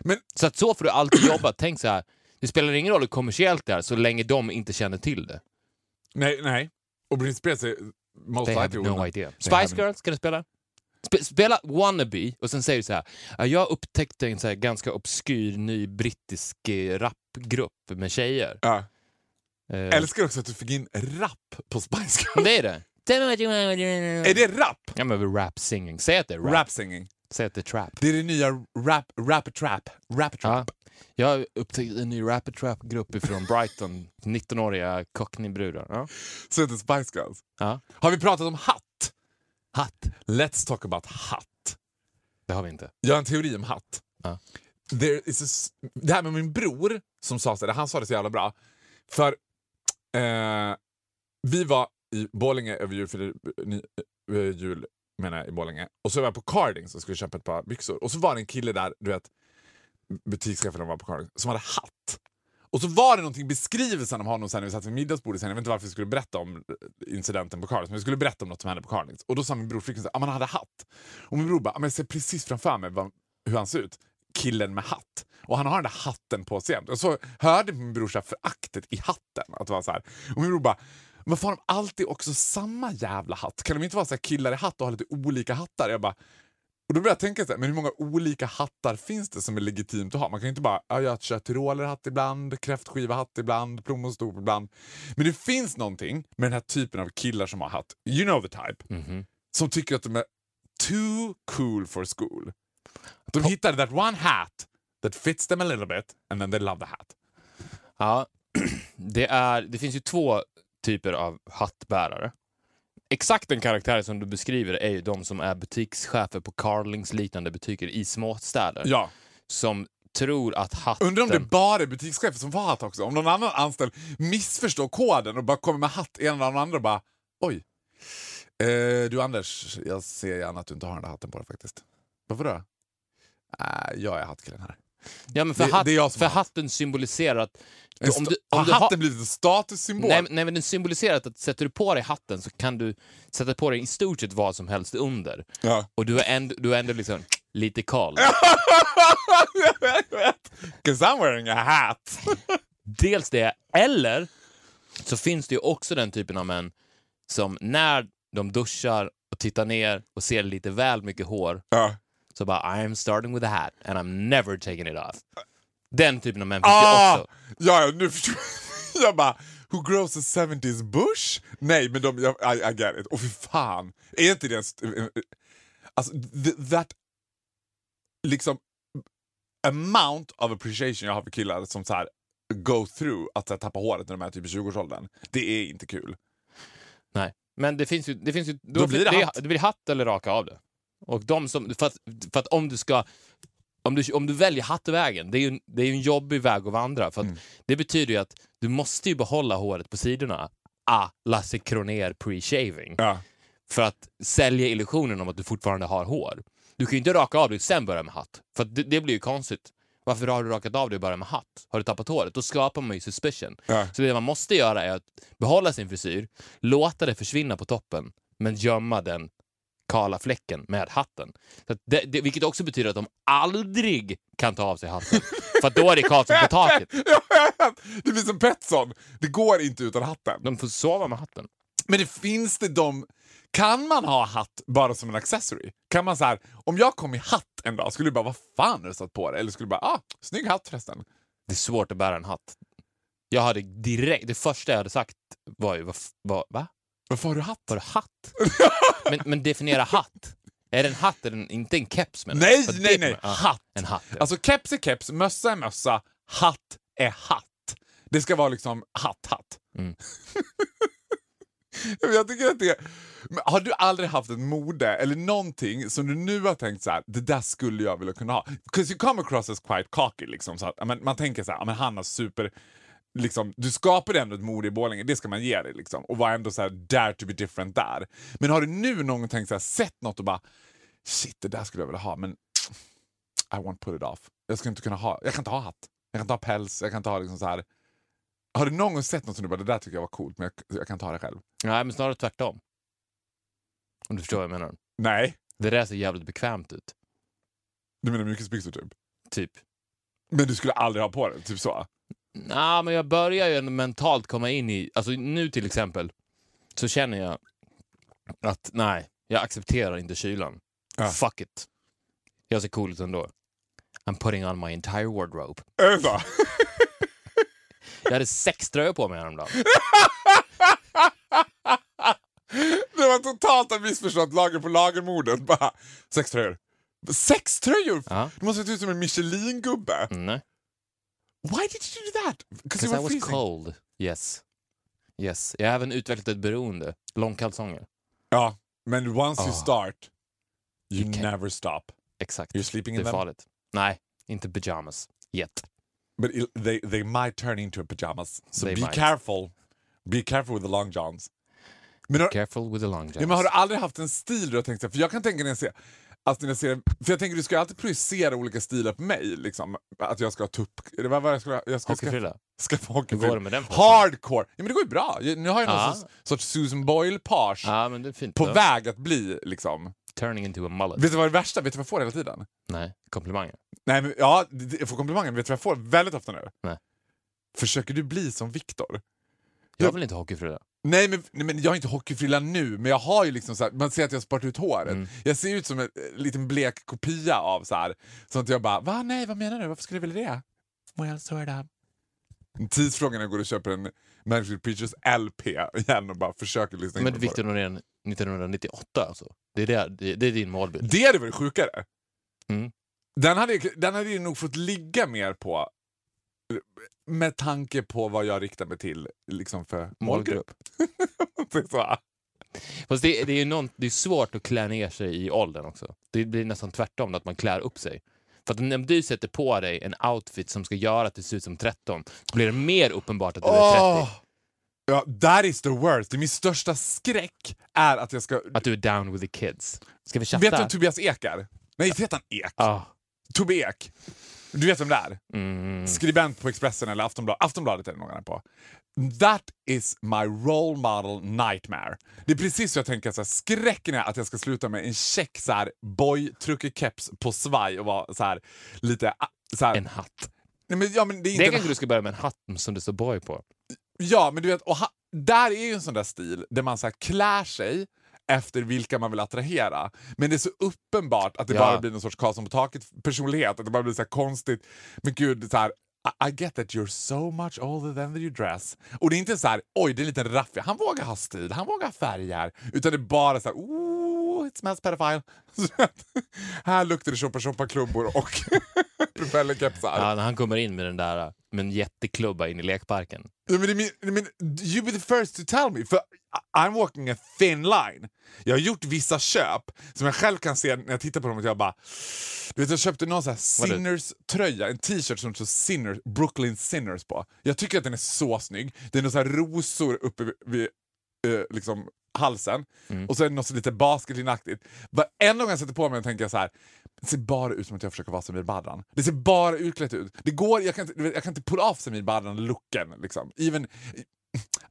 S2: Men
S3: Så att så får du alltid jobba. Tänk så här, det spelar ingen roll hur kommersiellt det är så länge de inte känner till det.
S2: nej, nej. Och Britney Spears är most
S3: They have
S2: likely
S3: no
S2: woman.
S3: idea. Spice
S2: have-
S3: Girls, ska du spela? Spe spela Wannabe och sen säger du så här, "Ja, jag upptäckte en så ganska obskyr ny brittisk eh, rapgrupp med tjejer.
S2: Ja.
S3: Eh,
S2: Älskar också att du fick in rap på Spice Girls.
S3: Det är det.
S2: Är det rap?
S3: Ja men rap singing. Säg att det är rap.
S2: Rap singing.
S3: Säg att det är trap.
S2: Det är det nya rap, rap trap. Rap
S3: Ja.
S2: trap.
S3: Jag har upptäckt en ny rap trap grupp ifrån Brighton. *laughs* 19-åriga cockneybrudar. Ja.
S2: Så heter Spice Girls.
S3: ja.
S2: Har vi pratat om hatt?
S3: Hatt.
S2: Let's talk about hatt.
S3: Det har vi inte.
S2: Jag har en teori om hatt.
S3: Ja.
S2: A det här med min bror som sa så han sa det så jävla bra. För eh, vi var i Borlänge över jul, för ni, eh, jul menar jag, i Borlänge. Och så var jag på Cardings och skulle köpa ett par byxor. Och så var det en kille där, du vet, butikschefen var på Cardings, som hade hatt. Och så var det någonting i beskrivelsen om honom sen när vi satt vid middagsbordet sen. Jag vet inte varför vi skulle berätta om eh, incidenten på Carlings, men vi skulle berätta om något som hände på Carlings. Och då sa min bror flickan att ah, han hade hatt. Och min bror bara, "Ja, men jag ser precis framför mig vad, hur han ser ut. Killen med hatt. Och han har den där hatten på sig jämt. Och så hörde min bror föraktet i hatten. Att det var så här. Och min bror bara, men får de alltid också samma jävla hatt? Kan de inte vara så killar i hatt och ha lite olika hattar? Jag bara, och då började jag tänka så här, men hur många olika hattar finns det som är legitimt att ha? Man kan ju inte bara, ja, jag kör tyrolerhatt ibland, kräftskivahatt ibland, plommonstop ibland. Men det finns någonting med den här typen av killar som har hatt. You know the type.
S3: Mhm.
S2: som tycker att de är too cool for school. De hittade that one hat that fits them a little bit and then they love the hat.
S3: Ja, *clears throat* det, är, det finns ju två typer av hattbärare. Exakt den karaktär som du beskriver är ju de som är butikschefer på Carlings liknande butiker i småstäder.
S2: Ja.
S3: Som tror att hatten...
S2: Undrar om det bara är butikschefer som får hatt också. Om någon annan anställd missförstår koden och bara kommer med hatt ena eller andra och bara oj. Eh, du Anders, jag ser gärna att du inte har den där hatten på dig faktiskt. Varför då? Äh, jag är hattkillen här.
S3: Ja, men för,
S2: Det-
S3: hatt,
S2: det
S3: för hatten symboliserar att... Om du, om du har-
S2: hatten blivit en statussymbol?
S3: Nej, nej, men den symboliserar att sätter du på dig hatten så kan du sätta på dig i stort sett vad som helst under.
S2: Ja.
S3: Och du är ändå, du är ändå liksom lite kall. *laughs*
S2: Cause I'm wearing a hat. *laughs*
S3: Dels det, eller så finns det ju också den typen av män som när de duschar och tittar ner och ser lite väl mycket hår
S2: ja.
S3: Så bara I'm starting with a hat and I'm never taking it off. Den typen av män finns
S2: Ah,
S3: också.
S2: ja, nu förstår jag. *laughs* Jag bara, who grows a 70s bush? Nej, men de, jag, I, I get it. Och för fan, är inte det en... st- Alltså, th- that... Liksom, amount of appreciation jag har för killar som så här go through att så här, tappa håret när de är typ i 20-årsåldern. Det är inte kul.
S3: Nej, men det finns ju... Det finns ju
S2: Då blir det hatt.
S3: det blir hatt eller raka av det. Och de som... För att, för att om du ska... Om du, om du väljer hattvägen, det är ju det är en jobbig väg att vandra. För att
S2: Mm.
S3: Det betyder ju att du måste ju behålla håret på sidorna. Ah, Lasse Kronér pre-shaving.
S2: Ja.
S3: För att sälja illusionen om att du fortfarande har hår. Du kan ju inte raka av dig och sen börja med hatt. För det, det blir ju konstigt. Varför har du rakat av dig och börjat med hatt? Har du tappat håret? Då skapar man ju suspicion.
S2: Ja.
S3: Så det man måste göra är att behålla sin frisyr, låta det försvinna på toppen, men gömma den kala fläcken med hatten. Så det, det, vilket också betyder att de aldrig kan ta av sig hatten. *laughs* För då är det Karlsson på taket. *laughs*
S2: Det blir som Petson, det går inte utan hatten.
S3: De får sova med hatten.
S2: Men det finns det de... Kan man ha hatt bara som en accessory? Kan man så här, om jag kom i hatt en dag, skulle du bara vad fan har du satt på dig? Eller skulle du bara ah, snygg hatt förresten.
S3: Det är svårt att bära en hatt. Jag hade direkt, det första jag hade sagt var ju, vad, va?
S2: Varför har du hatt?
S3: Var det hatt? *laughs* men, men definiera hatt. Är det en hatt? En, inte en keps menar
S2: Nej, nej, nej.
S3: ja,
S2: Hatt.
S3: En hatt, ja.
S2: Alltså keps är keps, mössa är mössa, hatt är hatt. Det ska vara liksom hatt, hatt.
S3: Mm.
S2: Men *laughs* jag tycker att det Men Har du aldrig haft ett mode eller någonting som du nu har tänkt så här, det där skulle jag vilja kunna ha? Because you come across as quite cocky liksom. Så att, men, man tänker så här, men han har super... Liksom, du skapade ändå ett mode i Borlänge, det ska man ge dig. Liksom, och var ändå så här, dare to be different där. Men har du nu någon gång tänkt så här, sett något och bara shit, det där skulle jag vilja ha, men I won't put it off. Jag ska inte kunna ha, jag kan inte ha hatt, jag kan inte ha päls, jag kan inte ha liksom så här. Har du någon gång sett något som du bara, det där tycker jag var coolt, men jag, jag kan inte ha det själv?
S3: Nej, men snarare tvärtom. Om du förstår vad jag menar.
S2: Nej,
S3: Det där ser jävligt bekvämt ut.
S2: du menar mjukisbyxor typ?
S3: Typ.
S2: Men du skulle aldrig ha på det, typ så?
S3: Nej, men jag börjar ju mentalt komma in i... Alltså nu till exempel så känner jag att nej, jag accepterar inte kylan.
S2: Ja.
S3: Fuck it. Jag ser cool ut ändå. I'm putting on my entire wardrobe.
S2: Så? *laughs*
S3: Jag hade sex tröjor på mig häromdagen. *laughs*
S2: Det var totalt ett missförstått lager på lagermordet. Sex tröjor. Sex tröjor?
S3: Ja.
S2: Du måste sett ut som en Michelin-gubbe.
S3: Mm, nej.
S2: Why did you do that? Because
S3: I was
S2: freezing.
S3: cold. Yes. Yes. Jag har även utvecklat ett beroende. Långkalsonger.
S2: Ja, men once you
S3: Ah.
S2: start, you
S3: You
S2: never stop.
S3: Exakt.
S2: You're sleeping
S3: Det
S2: in
S3: är
S2: them,
S3: farligt. Nej, inte pyjamas. Yet.
S2: but they, they might turn into pajamas. So
S3: They
S2: be
S3: might.
S2: careful. Be careful with the long johns. Men har,
S3: Careful with the long
S2: ja,
S3: johns.
S2: men har du aldrig haft en stil du har tänkt så För jag kan tänka jag ser... Alltså jag ser för jag tänker du ska ju alltid projicera olika stilar på mig. Liksom. Att jag ska ha tupp... Var jag ska, jag ska
S3: Hockeyfrilla.
S2: hockeyfrilla.
S3: går det med den?
S2: Hardcore! Ja men det går ju bra. Jag- Nu har jag någon sorts, sorts Susan Boyle-page
S3: fint.
S2: på
S3: då.
S2: väg att bli liksom...
S3: Turning into a mullet.
S2: Vet du vad det värsta? Vet du vad jag får hela tiden?
S3: Nej, komplimanger.
S2: Nej, men, ja, jag får komplimanger. Vet du vad jag får väldigt ofta nu?
S3: Nej.
S2: Försöker du bli som Viktor?
S3: Jag
S2: Ja.
S3: vill inte hockeyfrilla.
S2: Nej men, nej, men jag har inte hockeyfrilla nu, men jag har ju liksom så här, man ser att jag har sparat ut håret.
S3: Mm.
S2: Jag ser ut som en eh, liten blek kopia av så här. Så att jag bara, va? Nej, vad menar du? Varför skulle du vilja det? Well, sort of. Tidsfrågan när jag går och köper en Manic Preachers LP igen och bara försöker lyssna
S3: Men Victor. Norén 1998 alltså. Det är, det, det, det är din målbild.
S2: Det hade varit sjukare.
S3: Mm.
S2: Den hade, den hade ju nog fått ligga mer på med tanke på vad jag riktar mig till liksom för målgrupp. *laughs* Så.
S3: Fast det, det är någon, det är svårt att klä ner sig i åldern också. Det blir nästan tvärtom, att man klär upp sig. För att när du sätter på dig en outfit som ska göra att du ser ut som 13, så blir det mer uppenbart att du är 30.
S2: Åh! Ja, that is the worst. Det är min största skräck är att jag ska...
S3: Att du är down with the kids. Ska vi chatta?
S2: Vet du vem Tobias Ek är? Nej, inte heter han Ek.
S3: Ah.
S2: Tobbe Ek. Du vet vem det är?
S3: Mm.
S2: Skribent på Expressen eller Aftonbladet. Aftonbladet är det är på. That is my role model nightmare. Det är precis så jag tänker, så här, skräcken är att jag ska sluta med en check så här, boy keps på svaj och vara så här, lite... ah, Så här,
S3: En hatt.
S2: nej, men, ja, men det är
S3: Det
S2: inte en
S3: kanske du ska börja med en hatt som det står boy på.
S2: Ja, men du vet, och ha, där är ju en sån där stil där man så här klär sig efter vilka man vill attrahera. Men det är så uppenbart att det
S3: Ja.
S2: bara blir någon sorts Karlsson på taket-personlighet. Att det bara blir så konstigt. Men gud, så här, I, I get that you're so much older than you dress. Och det är inte så här, oj, det är en liten raffia. Han vågar ha stil, han vågar ha färger. Utan det är bara så här, ooh, it smells pedophile. *laughs* Här luktar det shoppa-shoppa-klubbor och *laughs* propellerkepsar.
S3: Ja, när han kommer in med den där med en jätteklubba in i lekparken.
S2: Ja, men, men, men, you be the first to tell me, för I'm walking a thin line. Jag har gjort vissa köp som jag själv kan se när jag tittar på dem att jag bara... Du vet, jag köpte någon så här
S3: Vad är det?
S2: Sinners-tröja, en t-shirt som står Sinners, Brooklyn Sinners på. Jag tycker att den är så snygg. Det är några så här rosor uppe vid, vid eh, liksom halsen
S3: Mm.
S2: och så är det något så lite basketlinaktigt. Varenda gång jag sätter på mig den tänker jag så här. Det ser bara ut som att jag försöker vara Samir Badran. Det ser bara utklätt ut. Det går, jag, kan inte, jag kan inte pulla av Samir Badran-looken. Liksom. Even,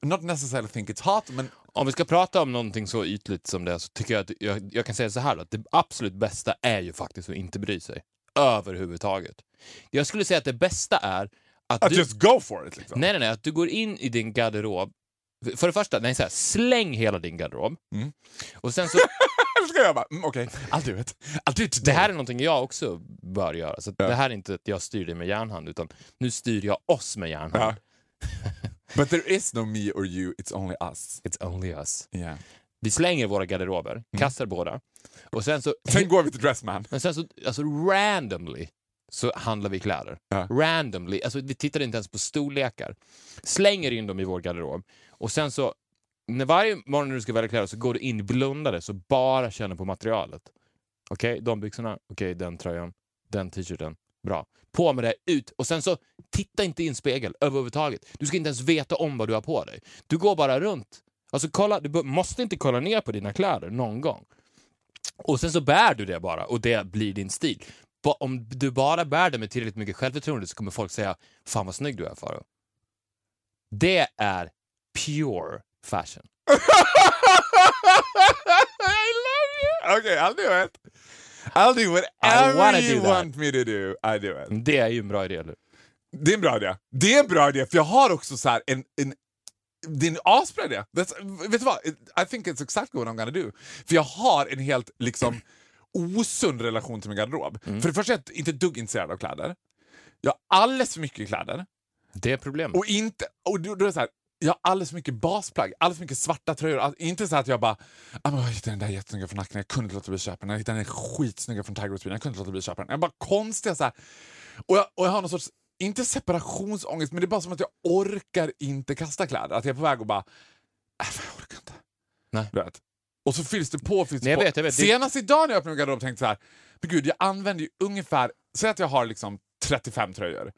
S2: not necessarily think it's hot, men
S3: Om vi ska prata om någonting så ytligt som det så tycker jag att jag, jag kan säga så här då, att det absolut bästa är ju faktiskt att inte bry sig. Överhuvudtaget. Jag skulle säga att det bästa är att,
S2: att
S3: du...
S2: just go for it. Liksom.
S3: Nej, nej, nej, att du går in i din garderob. För det första, nej, så här, släng hela din garderob.
S2: Mm.
S3: Och sen så,
S2: ska *laughs* jag bara, mm, okej, I'll do it. I'll do it
S3: det här är någonting jag också bör göra. Så att det här är inte att jag styr det med järnhand, utan nu styr jag oss med järnhand.
S2: Ja. *laughs* But there is no me or you, it's only us.
S3: It's only us.
S2: Yeah.
S3: Vi slänger våra garderober, kastar båda. Och sen så,
S2: Sen går vi till Dressman.
S3: men sen så alltså randomly, så handlar vi kläder.
S2: Ja.
S3: Randomly, alltså vi tittar inte ens på storlekar. Slänger in dem i vår garderob. Och sen så, när varje morgon när du ska välja kläder så går du in blundade så bara känner på materialet. Okej, de byxorna, okej, den tröjan, den t-shirten, bra. På med det, ut. Och sen så, titta inte i en spegel överhuvudtaget. Du ska inte ens veta om vad du har på dig. Du går bara runt. Alltså kolla, du måste inte kolla ner på dina kläder någon gång. Och sen så bär du det bara och det blir din stil. Ba- Om du bara bär det med tillräckligt mycket självförtroende så kommer folk säga “Fan vad snygg du är Faro”. Det är pure fashion. *laughs*
S2: I love you! Okay, I'll do it. I'll do whatever
S3: wanna
S2: you
S3: do that.
S2: want me to do. I do it.
S3: Det är ju en bra idé. Eller?
S2: Det är en bra idé. Det är en bra idé, för jag har också så en, en det är en asbra idé. That's- Vet du vad? I think it's exactly what I'm gonna do. För jag har en helt liksom osund relation till min garderob. För det första är jag inte dugg intresserad av kläder. Jag har alldeles för mycket kläder.
S3: Det är problemet.
S2: Och inte... Och då, då är det så här, jag har alldeles för mycket basplagg, alldeles mycket svarta tröjor. All, inte så att jag bara ah, jag hittade den där jättesnygga från Nacken, jag kunde inte låta bli att köpa den. Jag hittade den skitsnygga från Tiger Woods, jag kunde inte låta bli att köpa den. Jag bara konstiga så här. Och jag, och jag har någon sorts, inte separationsångest, men det är bara som att jag orkar inte kasta kläder. Att jag är på väg och bara, äh, jag orkar inte.
S3: Nej.
S2: Vet. Och så fylls det på, fylls
S3: Nej, jag
S2: på.
S3: vet, jag vet.
S2: Senast idag när jag öppnade min garderob tänkte jag så här, men gud jag använder ju ungefär, säg att jag har liksom 35 tröjor.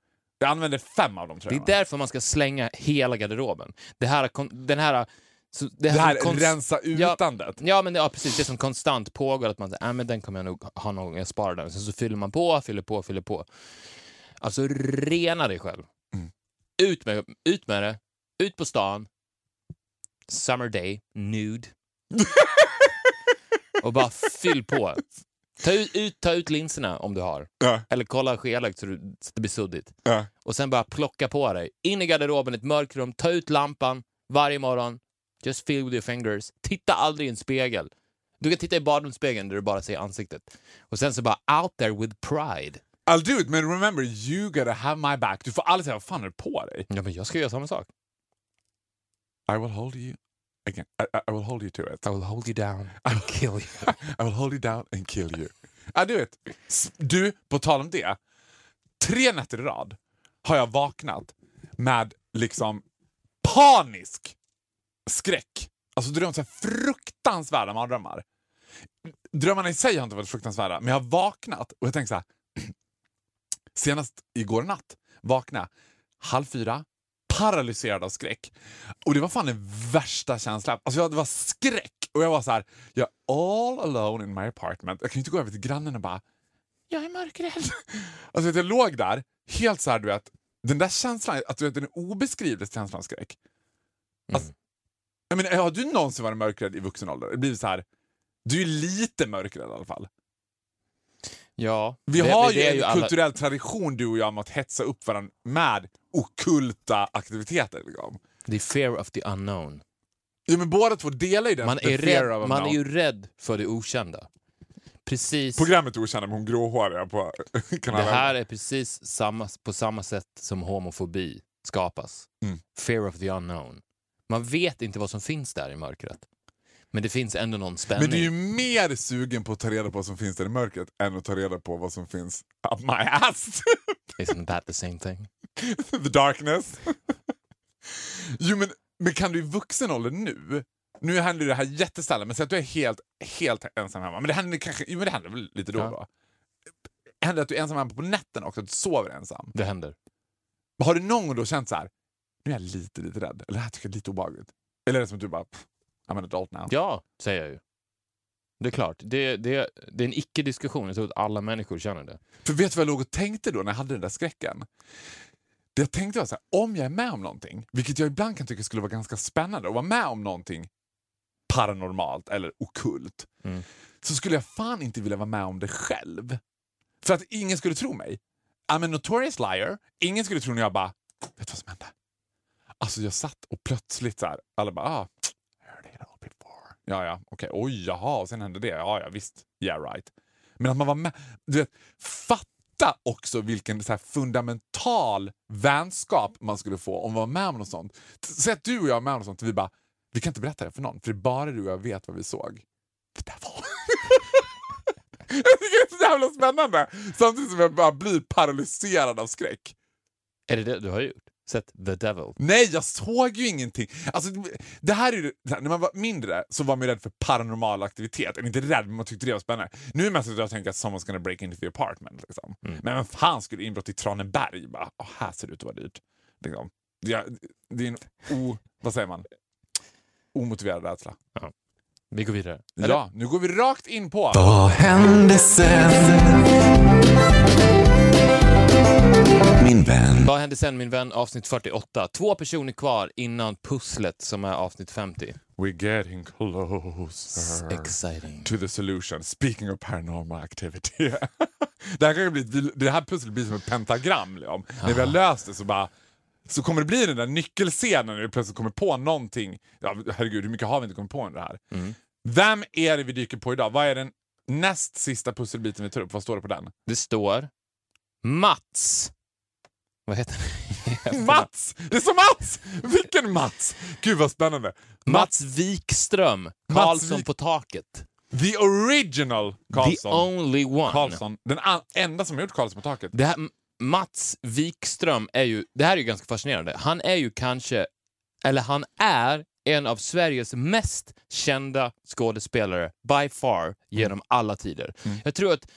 S2: Jag använder fem av de
S3: Det
S2: tröjorna.
S3: är därför man ska slänga hela garderoben. Det här, den här... Så det
S2: Det
S3: här,
S2: här
S3: som konst-
S2: rensa
S3: Ja,
S2: utandet.
S3: Ja, men det, ja, precis. Det som konstant pågår, att man säger äh, men den kommer jag nog ha någon gång, jag sparar den. Sen så fyller man på, fyller på, fyller på. Alltså, rena dig själv.
S2: Mm.
S3: Ut, med, ut med det. Ut på stan. Summer day, nude. *laughs* Och bara fyll på. Ta ut, ta ut linserna om du har.
S2: Ja.
S3: Eller kolla skelögt så, du- så det blir suddigt.
S2: Ja.
S3: Och sen bara plocka på dig. In i garderoben, ett mörkrum, ta ut lampan varje morgon. Just feel with your fingers. Titta aldrig i en spegel. Du kan titta i badrumsspegeln där du bara ser ansiktet. Och sen så bara out there with pride.
S2: I'll do it, men remember you gotta have my back. Du får aldrig säga vad fan är det på dig?
S3: Ja, men jag ska göra samma sak.
S2: I will hold you again. I, I, will hold you to it.
S3: I will hold you down *laughs* and kill you. *laughs*
S2: I will hold you down and kill you. Do it. S- Du, på tal om det. Tre nätter i rad har jag vaknat med liksom panisk skräck. Alltså drömt så fruktansvärda mardrömmar. Drömmarna i sig har inte varit fruktansvärda, men jag har vaknat och jag tänker så här. *clears throat* Senast igår natt vaknade halv fyra, paralyserad av skräck. Och det var fan den värsta känslan. Alltså jag, det var skräck och jag var så här, jag är all alone in my apartment. Jag kan ju inte gå över till grannen och bara, jag är mörkrädd. *laughs* Alltså jag låg där, helt så här du vet, den där känslan, att du vet, den obeskrivlig känslan av skräck. Alltså, jag menar, har du någonsin varit mörkrädd i vuxen ålder? Det blir så här, du är lite mörkrädd i alla fall.
S3: Ja,
S2: Vi
S3: det-
S2: har
S3: det
S2: ju
S3: är
S2: en
S3: alla-
S2: kulturell tradition du och jag med att hetsa upp varandra med okulta aktiviteter. Liksom.
S3: Det är fear of the unknown.
S2: Ja, men båda två delar ju den.
S3: Man
S2: the
S3: är, rädd, man är ju rädd för det okända. Precis.
S2: Programmet Okända med hon gråhåriga på *laughs*
S3: Det
S2: kanalen.
S3: här är precis samma, på samma sätt som homofobi skapas.
S2: Mm.
S3: Fear of the unknown. Man vet inte vad som finns där i mörkret. Men det finns ändå någon spänning.
S2: Men du är ju mer sugen på att ta reda på vad som finns där i mörkret än att ta reda på vad som finns up my ass. *laughs*
S3: Isn't that the same thing? *laughs*
S2: The darkness. *laughs* jo, men, men kan du i vuxen ålder nu, nu händer det här jättesällan, men säg att du är helt, helt ensam hemma. Men det händer kanske, men det händer väl lite då och
S3: Ja.
S2: då. Händer att du är ensam hemma på nätten också, att du sover ensam?
S3: Det händer.
S2: Har du någon gång då känt så här, nu är jag lite, lite rädd, eller det här tycker jag är lite obehagligt? Eller är det som att du bara, "Pff, I'm an adult now?
S3: Ja, säger jag ju. Det är klart. Det, det, det är en icke-diskussion. Jag tror att alla människor känner det.
S2: För vet du vad jag låg och tänkte då när jag hade den där skräcken? Det jag tänkte var så här, om jag är med om någonting, vilket jag ibland kan tycka skulle vara ganska spännande, att vara med om någonting paranormalt eller okult,
S3: Mm.
S2: så skulle jag fan inte vilja vara med om det själv. För att ingen skulle tro mig. I'm a notorious liar. Ingen skulle tro när jag bara, vet du vad som hände? Alltså jag satt och plötsligt så här, alla bara, ah, heard it all before. Ja, ja, okej, oj, jaha, och sen hände det. Ja, ja, visst, yeah right. Men att man var med, du vet, fatta också vilken så här fundamental vänskap man skulle få om man var med om något sånt. Säg att du och jag är med om något sånt och vi bara, vi kan inte berätta det för någon, för det är bara du och jag vet vad vi såg. Det där var... jag tycker det är så jävla spännande! Samtidigt som jag bara blir paralyserad av skräck.
S3: Är det det du har gjort? Sett The Devil?
S2: Nej, jag såg ju ingenting. Alltså, det här är ju, det när man var mindre så var man ju rädd för paranormal aktivitet. Eller inte rädd, men man tyckte det var spännande. Nu är det mest att jag tänker att someone's gonna break into the apartment. Liksom.
S3: Mm.
S2: Men vem fan skulle inbrott i Traneberg? Bara, "Åh, här ser det ut att vara dyrt. Liksom. Ja, det är en o... Vad säger man? Omotiverad rädsla.
S3: Vi går vidare.
S2: Ja, nu går vi rakt in på...
S1: Vad hände sen? Min vän.
S3: Vad hände sen min vän? Avsnitt 48. Två personer kvar innan pusslet som är avsnitt 50.
S2: We're getting closer.
S3: Exciting.
S2: to the solution. Speaking of paranormal activity. *laughs* det, här kan ju bli, det här pusslet blir som ett pentagram. Liksom. När vi har löst det så bara så kommer det bli den där nyckelscenen när vi plötsligt kommer på någonting. Ja, herregud, hur mycket har vi inte kommit på under det här?
S3: Mm.
S2: Vem är det vi dyker på idag? Vad är den näst sista pusselbiten vi tar upp? Vad står det på den?
S3: Det står Mats. Vad heter han? *laughs*
S2: Mats! Det är som Mats! Vilken Mats! Gud vad spännande.
S3: Mats Wikström.
S2: Mats
S3: Karlsson
S2: Wik-
S3: på taket.
S2: The original Karlsson.
S3: The only one.
S2: Karlsson. Den enda som har gjort Karlsson på taket.
S3: Det här, Mats Wikström är ju, det här är ju ganska fascinerande. Han är ju kanske, eller han är en av Sveriges mest kända skådespelare by far genom alla tider.
S2: Mm.
S3: Jag tror att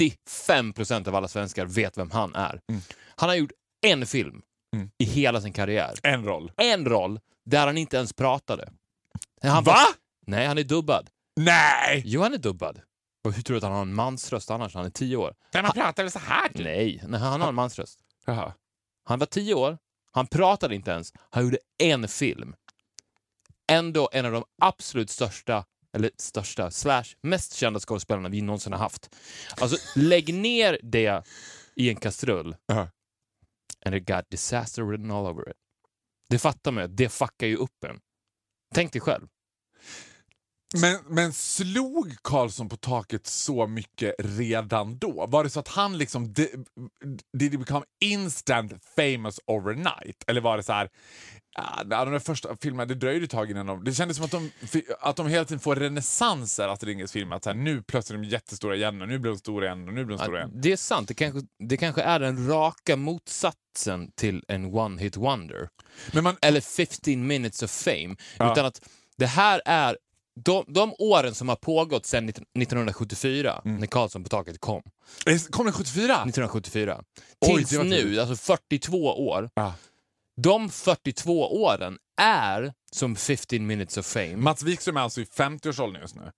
S3: 95% av alla svenskar vet vem han är.
S2: Mm.
S3: Han har gjort en film
S2: Mm.
S3: i hela sin karriär.
S2: En roll.
S3: En roll där han inte ens pratade. Han
S2: Va?
S3: var- Nej, han är dubbad.
S2: Nej!
S3: Jo, han är dubbad. Och hur tror du att han har en mansröst annars? Han är tio år.
S2: Kan man prata väl så här? typ?
S3: Nej, nej han har en mansröst.
S2: Jaha.
S3: Han var tio år, han pratade inte ens, han gjorde en film. Ändå en av de absolut största, eller största, slash mest kända skådespelarna vi någonsin har haft. Alltså, lägg ner det i en kastrull
S2: Ja.
S3: and it got disaster written all over it. Det fattar man ju, det fuckar ju upp en. Tänk dig själv.
S2: Men, men slog Karlsson på taket så mycket redan då? Var det så att han liksom... Did, did he become instant famous overnight? Eller var det så här... Ja, de där första filmerna, det dröjde ett tag innan de... Det kändes som att de, att de hela tiden får renässanser, Astrid Lindgrens filmer. Att så här, nu plötsligt är de jättestora igen, och nu blir de stora igen, och nu blir de stora
S3: Ja,
S2: igen.
S3: det är sant, det kanske, det kanske är den raka motsatsen till en one-hit wonder.
S2: Man,
S3: Eller 15 minutes of fame.
S2: Ja.
S3: Utan att det här är de, de åren som har pågått sedan 1974,
S2: Mm.
S3: när Karlsson på taket kom.
S2: kom den 74?
S3: 1974.
S2: Oj,
S3: Tills nu, alltså 42 år.
S2: Ja.
S3: De 42 åren är som 15 minutes of fame.
S2: Mats Wikström är alltså i 50-årsåldern just nu.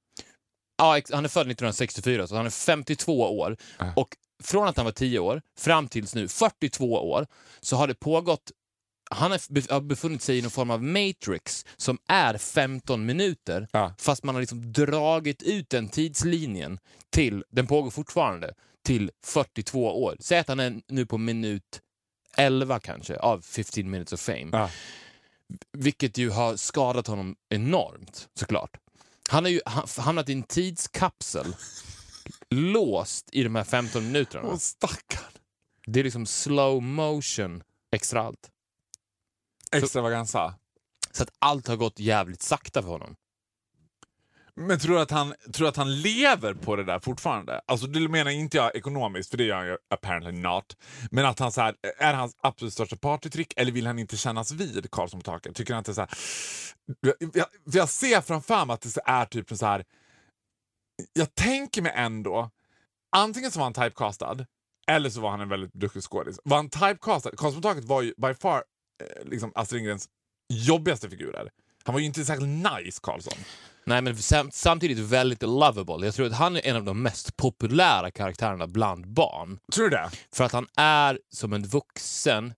S3: Ja, han är född 1964, så han är 52 år.
S2: Ja.
S3: Och från att han var 10 år fram tills nu, 42 år, så har det pågått han har bef- har befunnit sig i någon form av matrix som är 15 minuter,
S2: Ja.
S3: fast man har liksom dragit ut den tidslinjen till, den pågår fortfarande, till 42 år. Säg att han är nu på minut 11 kanske, av 15 minutes of fame.
S2: Ja.
S3: Vilket ju har skadat honom enormt, såklart. Han har ju ha- hamnat i en tidskapsel, *laughs* låst i de här 15 minuterna.
S2: Åh, stackarn.
S3: Det är liksom slow motion extra allt.
S2: Extravaganza.
S3: Så att allt har gått jävligt sakta för honom.
S2: Men tror du att han, tror att han lever på det där fortfarande? Alltså det menar inte jag ekonomiskt, för det gör han ju apparently not. Men att han så här, är hans absolut största partytrick eller vill han inte kännas vid Karlsson på taket? Tycker han är så här... Jag, jag ser framför mig att det är typ en så här... Jag tänker mig ändå, antingen så var han typecastad eller så var han en väldigt duktig skådis. Var han typecastad? Karlsson på taket var ju by far liksom Astrid Lindgrens jobbigaste figurer. Han var ju inte särskilt nice, Karlsson.
S3: Nej, men sam samtidigt väldigt lovable. Jag tror att han är en av de mest populära karaktärerna bland barn.
S2: Tror du det?
S3: För att han är som en vuxen.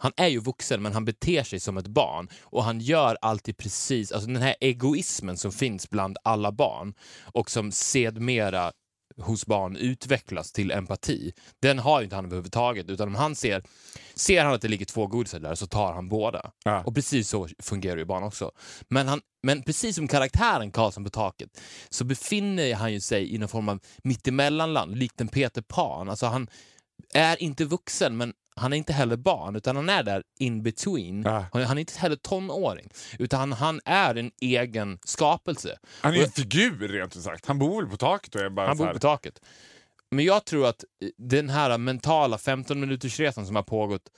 S3: Han är ju vuxen, men han beter sig som ett barn. Och han gör alltid precis... Alltså den här egoismen som finns bland alla barn och som sedmera hos barn utvecklas till empati. Den har ju inte han överhuvudtaget. Utan om han ser, ser han att det ligger två godisar där så tar han båda.
S2: Ja.
S3: Och precis så fungerar ju barn också. Men, han, men precis som karaktären Karlsson på taket så befinner han ju sig i någon form av mittemellanland, likt en Peter Pan. Alltså han är inte vuxen, men han är inte heller barn, utan han är där in between.
S2: Ja.
S3: Han han är inte heller tonåring, utan han, han är en egen skapelse.
S2: Han är
S3: Och-
S2: en figur rent ut sagt. Han bor väl på taket och är bara
S3: Han bor på taket. Men jag tror att den här mentala 15 minuters resan som har pågått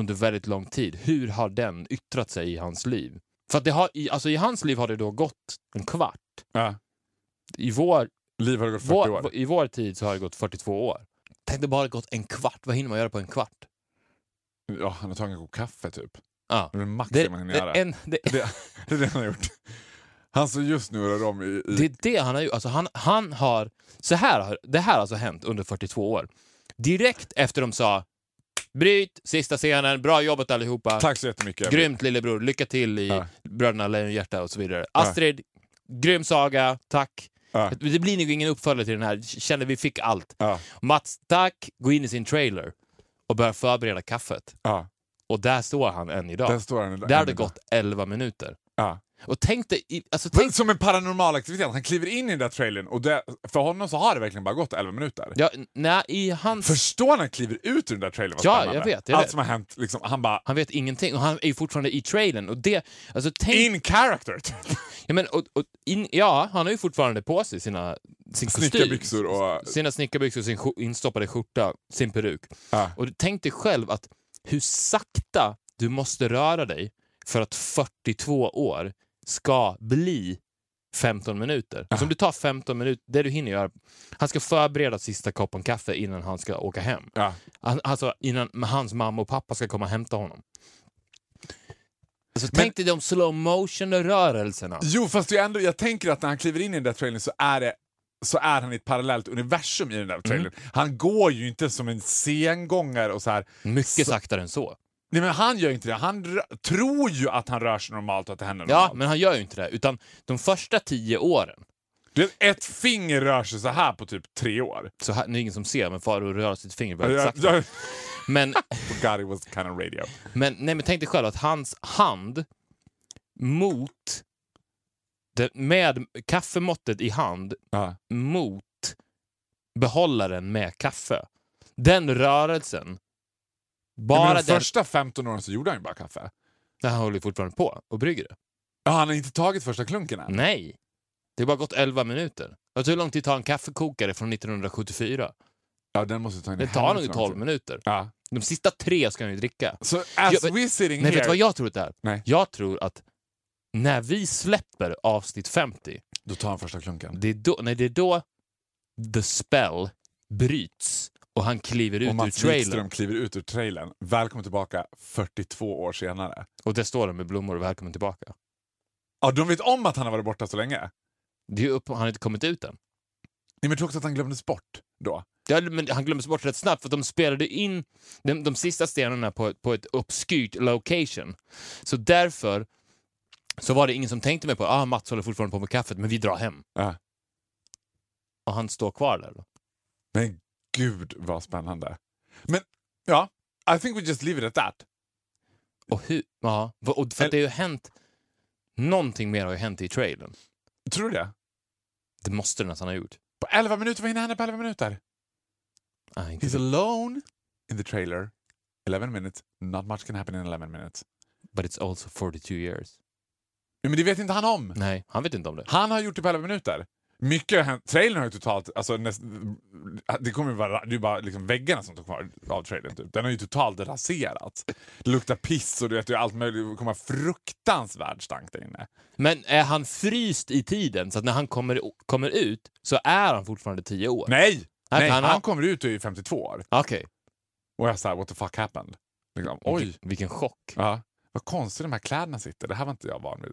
S3: under väldigt lång tid, hur har den yttrat sig i hans liv? För att det har, i, alltså i hans liv har det då gått en kvart.
S2: Ja.
S3: I vår,
S2: Liv har gått 40
S3: vår,
S2: år.
S3: I vår tid så har det gått 42 år. Tänk det bara gått en kvart, vad hinner man göra på en kvart?
S2: Ja, han har tagit en kopp kaffe typ.
S3: Ja.
S2: Det är det max
S3: Det,
S2: man hinner göra.
S3: en, det, *laughs*
S2: Det, det är det han har gjort. Han står just nu och rör om i... i
S3: Det är det han har gjort. Alltså han, han har, så här, har- det här har alltså hänt under 42 år. Direkt efter de sa bryt, sista scenen, bra jobbat allihopa,
S2: Tack så jättemycket.
S3: grymt lillebror, lycka till i
S2: Ja.
S3: Bröderna Lejonhjärta och så vidare. Astrid, grym saga, tack.
S2: Ja.
S3: Det blir nog ingen uppföljare till den här, kände vi fick allt.
S2: Ja,
S3: Mats, tack, gå in i sin trailer och börja förbereda kaffet.
S2: ja.
S3: Och där står han än idag.
S2: Där står han.
S3: Där har det gått 11 minuter.
S2: Ja.
S3: Och tänk dig, i- alltså tänk
S2: Som en paranormal aktivitet. Han kliver in i den där trailern och det, för honom så har det verkligen bara gått 11 minuter.
S3: Ja, nej, i hans...
S2: Förstå när han kliver ut ur den där trailern vad
S3: Ja,
S2: spännande.
S3: jag vet, jag
S2: Allt
S3: vet.
S2: som har hänt, liksom, han bara...
S3: Han vet ingenting och han är ju fortfarande i trailern. Och det, alltså tänk,
S2: In character! typ. *laughs*
S3: ja, men, och, och in, ja, han har ju fortfarande på sig sina, sin kostym.
S2: Snickarbyxor och...
S3: Sina snickarbyxor, sin instoppade skjorta, sin peruk.
S2: Ja.
S3: Och tänk dig själv att hur sakta du måste röra dig för att 42 år ska bli 15 minuter. Alltså om du tar 15 minuter, det du hinner göra, han ska förbereda sista koppen kaffe innan han ska åka hem. Han- Alltså innan hans mamma och pappa ska komma och hämta honom. Alltså, tänk dig de slow motion-rörelserna.
S2: Jo, fast är ändå, jag tänker att när han kliver in i den där trailern så är det så är han i ett parallellt universum i den där trailern. Han går ju inte som en sengångare och så här.
S3: Mycket saktare än så.
S2: Nej men han gör inte det. Han tror ju att han rör sig normalt och att det händer
S3: Ja,
S2: normalt.
S3: men han gör ju inte det. Utan de första tio åren,
S2: Du vet, ett finger rör sig så här på typ tre år.
S3: så här, nu är det ingen som ser, men Farao rör sitt finger väldigt sakta. Men,
S2: God, it was kind of radio.
S3: men, nej, men tänk dig själv att hans hand mot det, med kaffemåttet i hand
S2: Ja.
S3: mot behållaren med kaffe. Den rörelsen. Bara
S2: de
S3: den...
S2: första 15 åren så gjorde han ju bara kaffe.
S3: Han håller fortfarande på och brygger det.
S2: Ja, han har inte tagit första klunken än.
S3: Nej. Det har bara gått 11 minuter. Alltså hur lång tid tar en kaffekokare från 1974?
S2: Ja, den måste ta i
S3: Det tar nog
S2: helvete
S3: 12
S2: lång tid.
S3: minuter.
S2: Ja.
S3: De sista tre ska han ju dricka.
S2: Så as
S3: Ja, men-
S2: we sitting
S3: Nej,
S2: here...
S3: vet du vad jag tror att det är?
S2: Nej.
S3: Jag tror att när vi släpper avsnitt 50,
S2: Då tar han första klunken.
S3: det är då, nej, det är då the spell bryts och han kliver ut
S2: Och
S3: ur trailern.
S2: Wikström kliver ut ur trailern. Välkommen tillbaka 42 år senare.
S3: Och där står de med blommor och välkommen tillbaka.
S2: Ja, de vet om att han har varit borta så länge.
S3: Det är upp, han har inte kommit ut än.
S2: Nej, men också att han glömdes bort då.
S3: Ja, men han glömdes bort rätt snabbt för de spelade in de, de sista stenarna på, på ett obskyrt location. Så därför så var det ingen som tänkte mig på ah, Mats håller fortfarande på med kaffet, men vi drar hem.
S2: Ja.
S3: Och han står kvar där. Då.
S2: Men gud vad spännande. Men ja, I think we just leave it at that.
S3: Och hur? Ja, och för att det har ju hänt... Någonting mer har ju hänt i trailern.
S2: Tror du det?
S3: Det måste det nästan ha gjort.
S2: På 11 minuter, vad hinner hända på 11 minuter?
S3: Ah,
S2: He's alone in the trailer. 11 minutes, not much can happen in 11 minutes.
S3: But it's also 42 years.
S2: Ja, men det vet inte han om.
S3: Nej, han vet inte om det.
S2: Han har gjort det på 11 minuter. Mycket har hänt. Trailern har ju totalt... Alltså, näst, det kommer ju vara, det är bara liksom väggarna som står kvar av trailern. Typ. Den har ju totalt raserats. Det luktar piss och du vet, det är allt möjligt. Det kommer fruktansvärd stank där inne.
S3: Men är han fryst i tiden så att när han kommer, kommer ut så är han fortfarande 10 år?
S2: Nej!
S3: Nej, han
S2: han, kommer ut och är 52 år.
S3: Okej.
S2: Och jag såhär, what the fuck happened? Liksom, oj!
S3: Vil- Vilken chock.
S2: Ja. Vad konstigt de här kläderna sitter. Det här var inte jag van vid.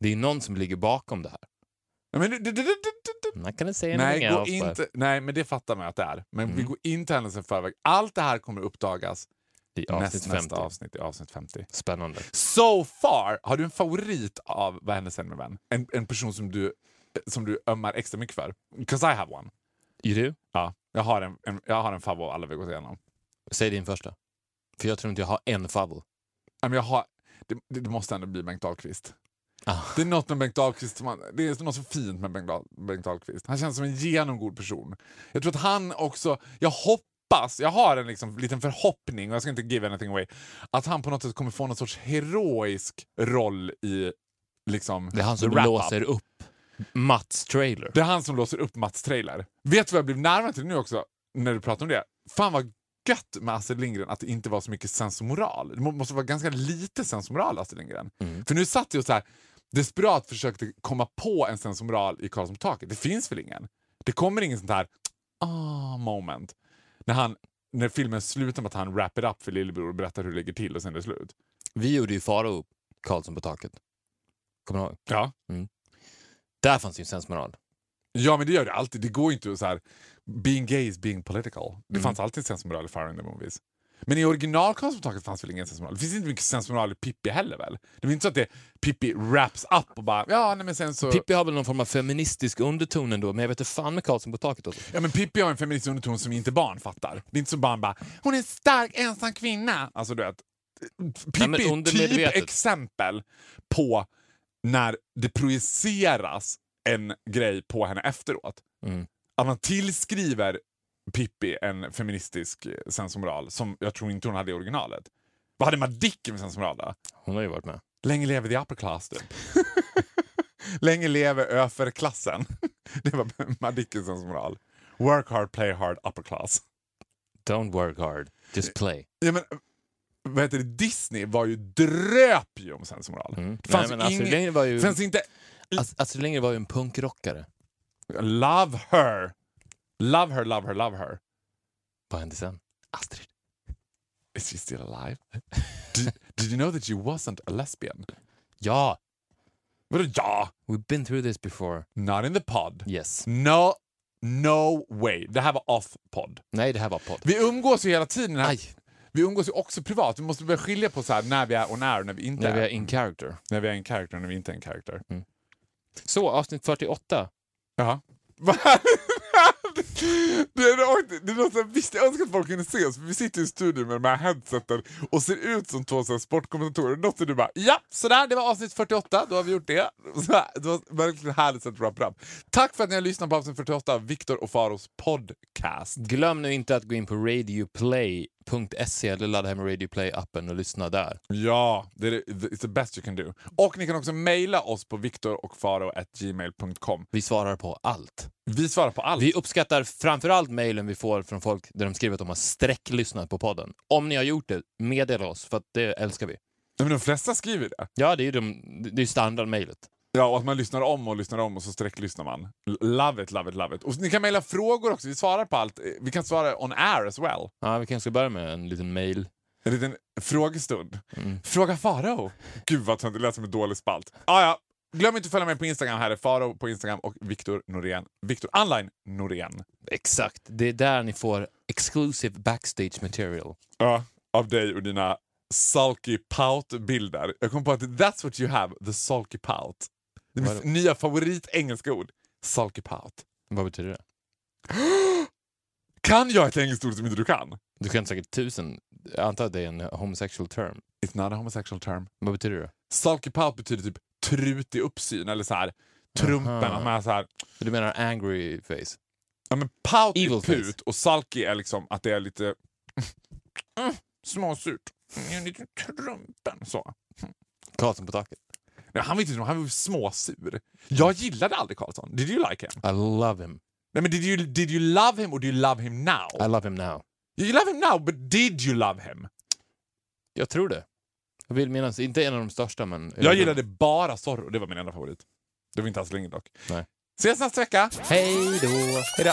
S3: Det är någon som ligger bakom det här.
S2: Men det, det, det, det,
S3: Man kan säga
S2: nej, gå inte, nej, men det fattar man att det är. Men vi
S3: Mm.
S2: går inte händelsen förväg. Allt det här kommer uppdagas
S3: I avsnitt
S2: näst,
S3: 50.
S2: nästa avsnitt, i avsnitt 50.
S3: Spännande.
S2: So far, har du en favorit av Vad hände sen med vän? En, en person som du, som du ömmar extra mycket för? 'Cause I have one.
S3: Är du?
S2: Ja, jag har en, en, jag har en favorit av alla vi gått igenom.
S3: Säg din första. För jag tror inte jag har en favvo.
S2: Jag har, det, det måste ändå bli Bengt Dahlqvist.
S3: Ah.
S2: Det är något med Bengt Dahlqvist, som man, det är något så fint med Bengt, Dahl, Bengt Dahlqvist. Han känns som en genomgod person. Jag tror att han också, jag hoppas, jag har en liksom, liten förhoppning, och jag ska inte give anything away, att han på något sätt kommer få någon sorts heroisk roll i liksom,
S3: Det är han som låser upp Mats trailer.
S2: Det är han som låser upp Mats trailer. Vet du vad jag blev närmare till nu också, när du pratar om det? Fan vad gött med Astrid Lindgren att det inte var så mycket sens och moral. Det må- måste vara ganska lite sens och moral Astrid Lindgren.
S3: Mm.
S2: För nu satt jag och så här desperat försökte komma på en sens och moral i Karlsson på taket. Det finns väl ingen? Det kommer ingen sånt här ah moment. När, han, när filmen slutar med att han wrap it up för lillebror och berättar hur det ligger till och sen är det slut.
S3: Vi gjorde ju Farao Karlsson på taket. Kommer du ihåg?
S2: Ja.
S3: Där fanns ju en sensmoral.
S2: Ja, men det gör det alltid. Det går inte så här, being gay is being political. Det
S3: Mm.
S2: fanns alltid en sensmoral i Fire in the Movies. Men i original Karlsson på taket fanns väl ingen sensmoral? Det finns inte mycket sensmoral i Pippi heller väl? Det är inte så att det Pippi wraps up och bara ja, nej men sen så...
S3: Pippi har väl någon form av feministisk underton ändå, men jag vet inte fan med Karlsson på taket också.
S2: Ja men Pippi har en feministisk underton som inte barn fattar. Det är inte så barn bara hon är en stark ensam kvinna. Alltså du vet. Pippi är typ exempel på när det projiceras en grej på henne efteråt.
S3: Mm.
S2: Att man tillskriver Pippi en feministisk eh, sensmoral som jag tror inte hon hade i originalet. Vad hade Madicken med sensmoral då?
S3: Hon har ju varit med.
S2: Länge leve the upper class typ. *laughs* Länge leve överklassen. *laughs* Det var Madickens sensmoral. Work hard, play hard, upper class.
S3: Don't work hard, just play.
S2: Ja, men, vad heter det? Disney var ju dröp ju om sensmoral.
S3: Mm.
S2: Det fanns
S3: Nej, men Astrid
S2: ingen...
S3: Lindgren var ju...
S2: fanns inte...
S3: Ast- Astrid Lindgren var ju en punkrockare.
S2: Love her. Love her, love her, love her.
S3: Vad hände sen? Astrid.
S2: Is she still alive? did, did you know that she wasn't a lesbian?
S3: Ja!
S2: Vadå ja?
S3: We've been through this before.
S2: Not in the pod.
S3: Yes.
S2: No, no way. Det här var off-pod.
S3: Nej, det här var podd.
S2: Vi umgås ju hela tiden. Här.
S3: Aj!
S2: Vi umgås ju också privat. Vi måste börja skilja på så här, när vi är on air och när vi inte
S3: När vi
S2: är.
S3: är in character.
S2: När vi är en character och när vi inte är en character.
S3: Så, avsnitt 48.
S2: Jaha. Det är, något- det här, visst, jag önskar att folk kunde se oss, för vi sitter i studion med de här headseten och ser ut som två sportkommentatorer. Något du bara ja, sådär, det var avsnitt 48, då har vi gjort det. Så här, det var verkligen härligt sätt att wrappa upp. Tack för att ni har lyssnat på avsnitt 48 av Viktor och Faros podcast.
S3: Glöm nu inte att gå in på radioplay.se eller ladda hem Radioplay-appen och lyssna där.
S2: Ja, det är, it's the best you can do. Och ni kan också mejla oss på viktorochfaro.gmail.com.
S3: Vi svarar på allt.
S2: Vi svarar på allt.
S3: Vi uppskattar framförallt mejlen vi får från folk där de skriver att de har sträcklyssnat på podden. Om ni har gjort det, meddela oss, för det älskar vi.
S2: Men de flesta skriver det.
S3: Ja, det är ju de, det är standardmejlet.
S2: Ja, och att man lyssnar om och lyssnar om och så sträcklyssnar man. Love it, love it, love it. Och ni kan mejla frågor också, vi svarar på allt. Vi kan svara on air as well.
S3: Ja, vi kanske ska börja med en liten mejl.
S2: En liten frågestund. Fråga Farao. Gud vad töntigt, det lät som en dålig spalt. Ah, ja. Glöm inte att följa mig på Instagram, här är Farao på Instagram och Viktor Norén. Viktor Online Norén.
S3: Exakt. Det är där ni får exclusive backstage material.
S2: Ja, av dig och dina sulky pout-bilder. Jag kom på att that's what you have, the sulky pout. Det är mitt nya favorit-engelska ord. Sulky pout.
S3: Vad betyder det? *gasps*
S2: Kan jag ett engelskt ord som inte du kan?
S3: Du kan säkert tusen. Jag antar att det är en homosexual term.
S2: It's not a homosexual term.
S3: Vad betyder det?
S2: Sulky pout betyder typ trutig uppsyn eller så här trumpen.
S3: Aha.
S2: Är så här,
S3: Du menar angry face?
S2: ja, men pout
S3: Evil
S2: är put
S3: face.
S2: och sulky är liksom att det är lite *laughs* mm, småsurt. Mm, lite trumpen så.
S3: Karlsson på taket.
S2: Nej, han var inte han var småsur. Jag gillade aldrig Karlsson. Did you like him?
S3: I love him.
S2: Nej, men did you, did you love him or do you love him now?
S3: I love him now.
S2: You love him now, but did you love him?
S3: Jag tror det. Jag vill minnas, inte en av de största men...
S2: Jag gillade bara Zorro, det var min enda favorit. Det var inte alls länge dock.
S3: Nej.
S2: Ses nästa vecka!
S3: Hej då!
S2: Hejdå!